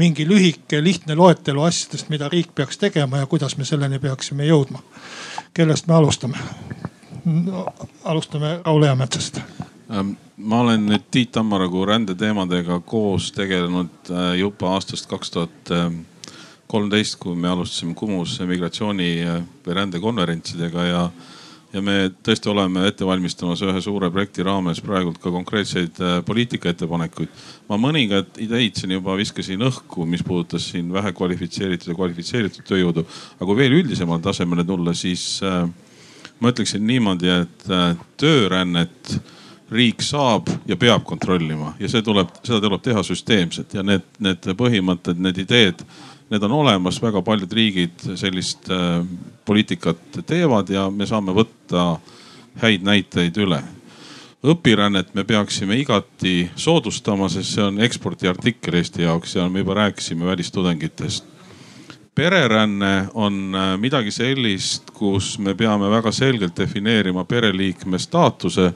mingi lühike, lihtne loetelu asjadest, mida riik peaks tegema ja kuidas me selleni peaksime jõudma. kellest me alustame no,? alustame Raul Eametsast
ähm, ma olen nüüd Tiit Tammaragu rändeteemadega koos tegelenud äh, juba aastast kaks tuhat ähm, kolmteist, kui me alustasime Kumus migratsiooni või rändekonverentsidega ja, ja me tõesti oleme ette valmistamas ühe suure projekti raames praegult ka konkreetseid äh, poliitikaettepanekuid. ma mõningad ideid siin juba viskasin õhku, mis puudutas siin vähekvalifitseeritud ja kvalifitseeritud tööjõudu. aga kui veel üldisemale tasemele tulla, siis äh, ma ütleksin niimoodi, et äh, töörännet riik saab ja peab kontrollima ja see tuleb, seda tuleb teha süsteemselt ja need, need põhimõtted, need ideed need on olemas, väga paljud riigid sellist äh, poliitikat teevad ja me saame võtta häid näiteid üle. õpirännet me peaksime igati soodustama, sest see on ekspordiartikkel Eesti jaoks ja me juba rääkisime välistudengitest pereränne on äh, midagi sellist, kus me peame väga selgelt defineerima pereliikme staatuse.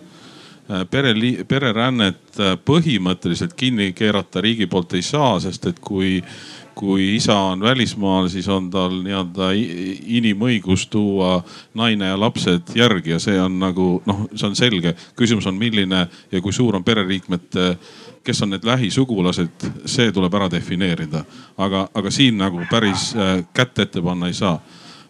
Äh, pereli-, pererännet põhimõtteliselt kinni keerata riigi poolt ei saa, sest et kui kui isa on välismaal, siis on tal nii-öelda inimõigus tuua naine ja lapsed järgi ja see on nagu noh, see on selge. küsimus on, milline ja kui suur on pereliikmete, kes on need lähisugulased, see tuleb ära defineerida. aga, aga siin nagu päris äh, kätt ette panna ei saa.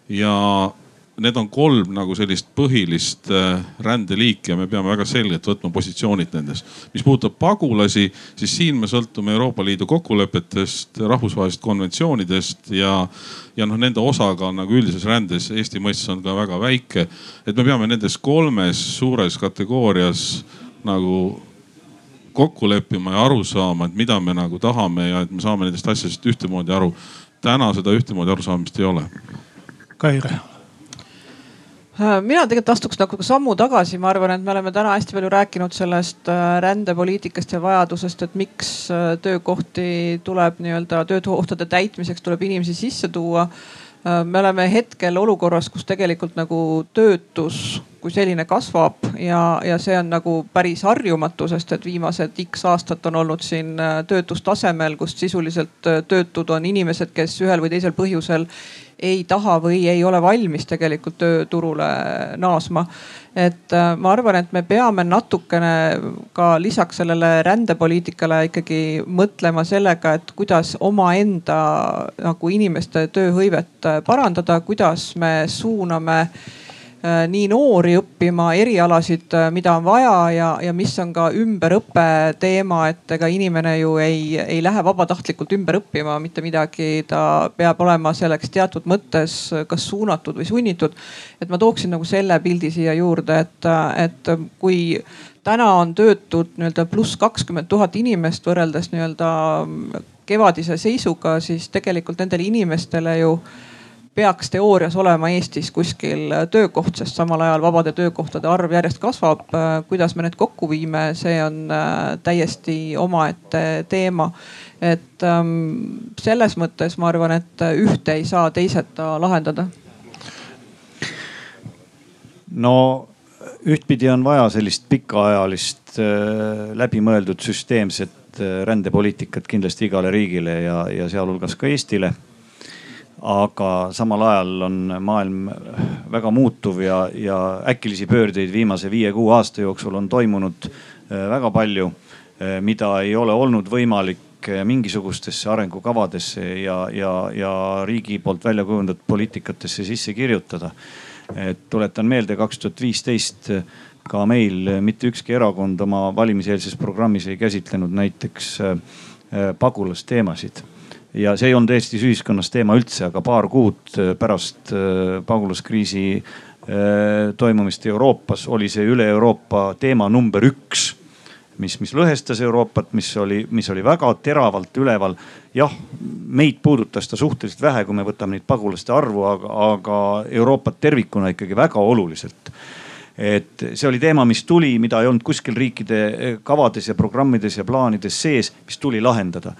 ja need on kolm nagu sellist põhilist äh, rändeliiki ja me peame väga selgelt võtma positsioonid nendes. mis puudutab pagulasi, siis siin me sõltume Euroopa Liidu kokkulepetest, rahvusvahelistest konventsioonidest ja, ja noh, nende osakaal nagu üldises rändes Eesti mõistes on ka väga väike. et me peame nendes kolmes suures kategoorias nagu kokku leppima ja aru saama, et mida me nagu tahame ja et me saame nendest asjadest ühtemoodi aru. täna seda ühtemoodi arusaamist ei ole.
Kaire
mina tegelikult astuks nagu sammu tagasi, ma arvan, et me oleme täna hästi palju rääkinud sellest äh, rändepoliitikast ja vajadusest, et miks äh, töökohti tuleb nii-öelda töökohtade täitmiseks tuleb inimesi sisse tuua. me oleme hetkel olukorras, kus tegelikult nagu töötus kui selline kasvab ja, ja see on nagu päris harjumatu, sest et viimased X aastat on olnud siin töötustasemel, kus sisuliselt töötud on inimesed, kes ühel või teisel põhjusel ei taha või ei ole valmis tegelikult tööturule naasma. et äh, ma arvan, et me peame natukene ka lisaks sellele rändepoliitikale ikkagi mõtlema sellega, et kuidas omaenda nagu inimeste tööhõivet parandada, kuidas me suuname Äh, nii noori õppima erialasid, äh, mida on vaja ja, ja mis on ka ümberõppe teema, et ega inimene ju ei, ei lähe vabatahtlikult ümber õppima mitte midagi, ta peab olema selleks teatud mõttes kas suunatud või sunnitud. et ma tooksin nagu selle pildi siia juurde, et, et kui täna on töötud nii-öelda pluss kakskümmend tuhat inimest võrreldes nii-öelda kevadise seisuga, siis tegelikult nendele inimestele ju peaks teoorias olema Eestis kuskil töökoht, sest samal ajal vabade töökohtade arv järjest kasvab. kuidas me need kokku viime, see on äh, täiesti omaette teema. et ähm, selles mõttes ma arvan, et ühte ei saa teiseta lahendada.
no ühtpidi on vaja sellist pikaajalist läbimõeldud süsteemset rändepoliitikat kindlasti igale riigile ja, ja sealhulgas ka Eestile aga samal ajal on maailm väga muutuv ja, ja äkilisi pöördeid viimase viie-kuue aasta jooksul on toimunud äh, väga palju, äh, mida ei ole olnud võimalik äh, mingisugustesse arengukavadesse ja, ja, ja riigi poolt välja kujundatud poliitikatesse sisse kirjutada. et tuletan meelde, kaks tuhat viisteist ka meil mitte ükski erakond oma valimiseelses programmis ei käsitlenud näiteks pagulasteemasid ja see ei olnud Eestis ühiskonnas teema üldse, aga paar kuud äh, pärast äh, pagulaskriisi äh, toimumist Euroopas oli see üle Euroopa teema number üks mis, mis lõhestas Euroopat, mis oli, mis oli väga teravalt üleval. jah, meid puudutas ta suhteliselt vähe, kui me võtame neid pagulaste arvu, aga, aga Euroopat tervikuna ikkagi väga oluliselt. et see oli teema, mis tuli, mida ei olnud kuskil riikide kavades ja programmides ja plaanides sees, mis tuli lahendada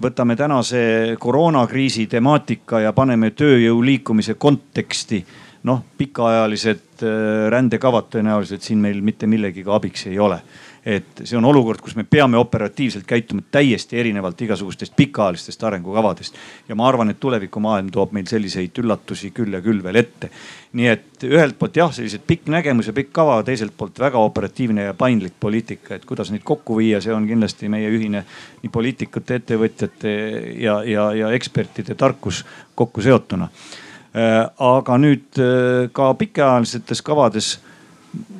võtame tänase koroonakriisi temaatika ja paneme tööjõu liikumise konteksti. noh, pikaajalised äh, rändekavad tõenäoliselt siin meil mitte millegagi abiks ei ole et see on olukord, kus me peame operatiivselt käituma täiesti erinevalt igasugustest pikaajalistest arengukavadest. ja ma arvan, et tulevikumaailm toob meil selliseid üllatusi küll ja küll veel ette. Nii et ühelt poolt jah, sellised pikk nägemus ja pikk kava, teiselt poolt väga operatiivne ja paindlik poliitika, et kuidas neid kokku viia, see on kindlasti meie ühine nii poliitikute, ettevõtjate ja, ja, ja ekspertide tarkus kokku seotuna. Äh, aga nüüd äh, ka pikaajalistes kavades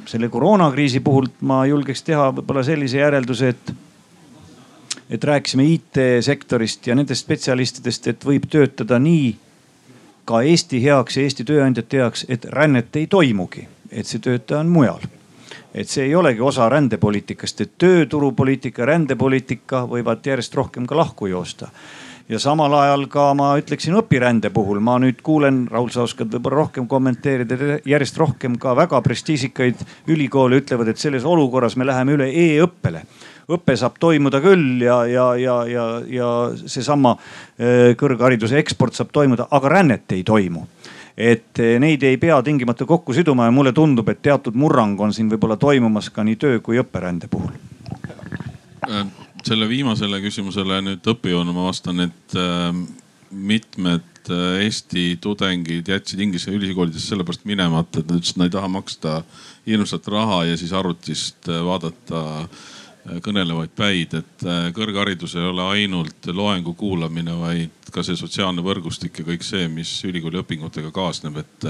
selle koroonakriisi puhul ma julgeks teha võib-olla sellise järelduse, et, et rääkisime IT-sektorist ja nendest spetsialistidest, et võib töötada nii ka Eesti heaks ja Eesti tööandjate heaks, et rännet ei toimugi, et see töötaja on mujal. Et see ei olegi osa rändepoliitikast, et tööturupoliitika, rändepoliitika võivad järjest rohkem ka lahku joosta ja samal ajal ka ma ütleksin õpirände puhul, ma nüüd kuulen, Raul, sa oskad võib-olla rohkem kommenteerida, järjest rohkem ka väga prestiižikaid ülikoole ütlevad, et selles olukorras me läheme üle e-õppele. Õpe saab toimuda küll ja, ja, ja, ja, ja seesama äh, kõrghariduse eksport saab toimuda, aga rännet ei toimu. Et äh, neid ei pea tingimata kokku siduma ja mulle tundub, et teatud murrang on siin võib-olla toimumas ka nii töö kui õpperände puhul.
Äh, selle viimasele küsimusele nüüd õppejõuna ma vastan, et äh, mitmed äh, Eesti tudengid jätsid Inglise ülikoolidesse sellepärast minemata, et nad ütlesid, et nad ei taha maksta hirmsat raha ja siis arvutist äh, vaadata äh, kõnelevaid päid, et kõrgharidus ei ole ainult loengu kuulamine, vaid ka see sotsiaalne võrgustik ja kõik see, mis ülikooli õpingutega kaasneb, et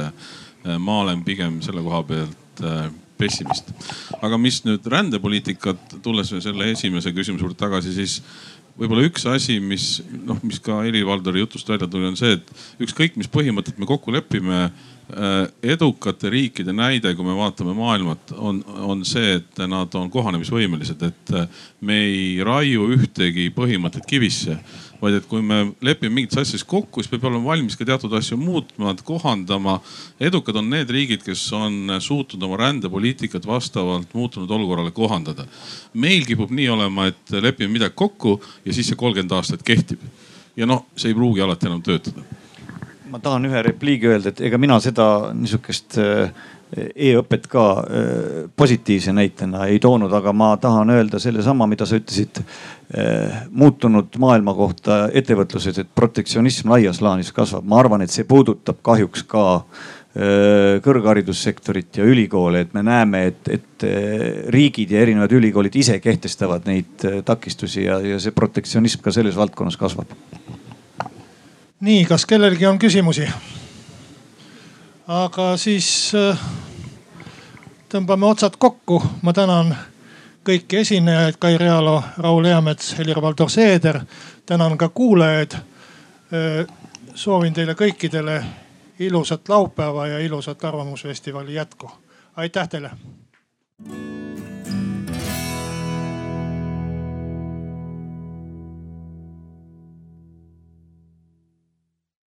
ma olen pigem selle koha pealt pessimist. aga mis nüüd rändepoliitikat, tulles selle esimese küsimuse juurde tagasi, siis võib-olla üks asi, mis noh, mis ka Helir-Valdori jutust välja tuli, on see, et ükskõik, mis põhimõtted me kokku lepime Äh, edukate riikide näide, kui me vaatame maailmat, on, on see, et nad on kohanemisvõimelised, et äh, me ei raiu ühtegi põhimõtet kivisse. Vaid et kui me lepime mingites asjades kokku, siis peab olema valmis ka teatud asju muutma, kohandama. edukad on need riigid, kes on suutnud oma rändepoliitikat vastavalt muutunud olukorrale kohandada. meil kipub nii olema, et lepime midagi kokku ja siis see kolmkümmend aastat kehtib. ja noh, see ei pruugi alati enam töötada
ma tahan ühe repliigi öelda, et ega mina seda niisugust äh, e-õpet ka äh, positiivse näitena ei toonud, aga ma tahan öelda sellesama, mida sa ütlesid äh, muutunud maailma kohta ettevõtluses, et protektsionism laias plaanis kasvab. ma arvan, et see puudutab kahjuks ka kõrgharidussektorit ja ülikoole, et me näeme, et, et riigid ja erinevad ülikoolid ise kehtestavad neid takistusi ja, ja see protektsionism ka selles valdkonnas kasvab
nii, kas kellelgi on küsimusi? Aga siis äh, tõmbame otsad kokku. ma tänan kõiki esinejaid, Kai Realo, Raul Eamets, Helir-Valdor Seeder. tänan ka kuulajaid. Äh, soovin teile kõikidele ilusat laupäeva ja ilusat Arvamusfestivali jätku. aitäh teile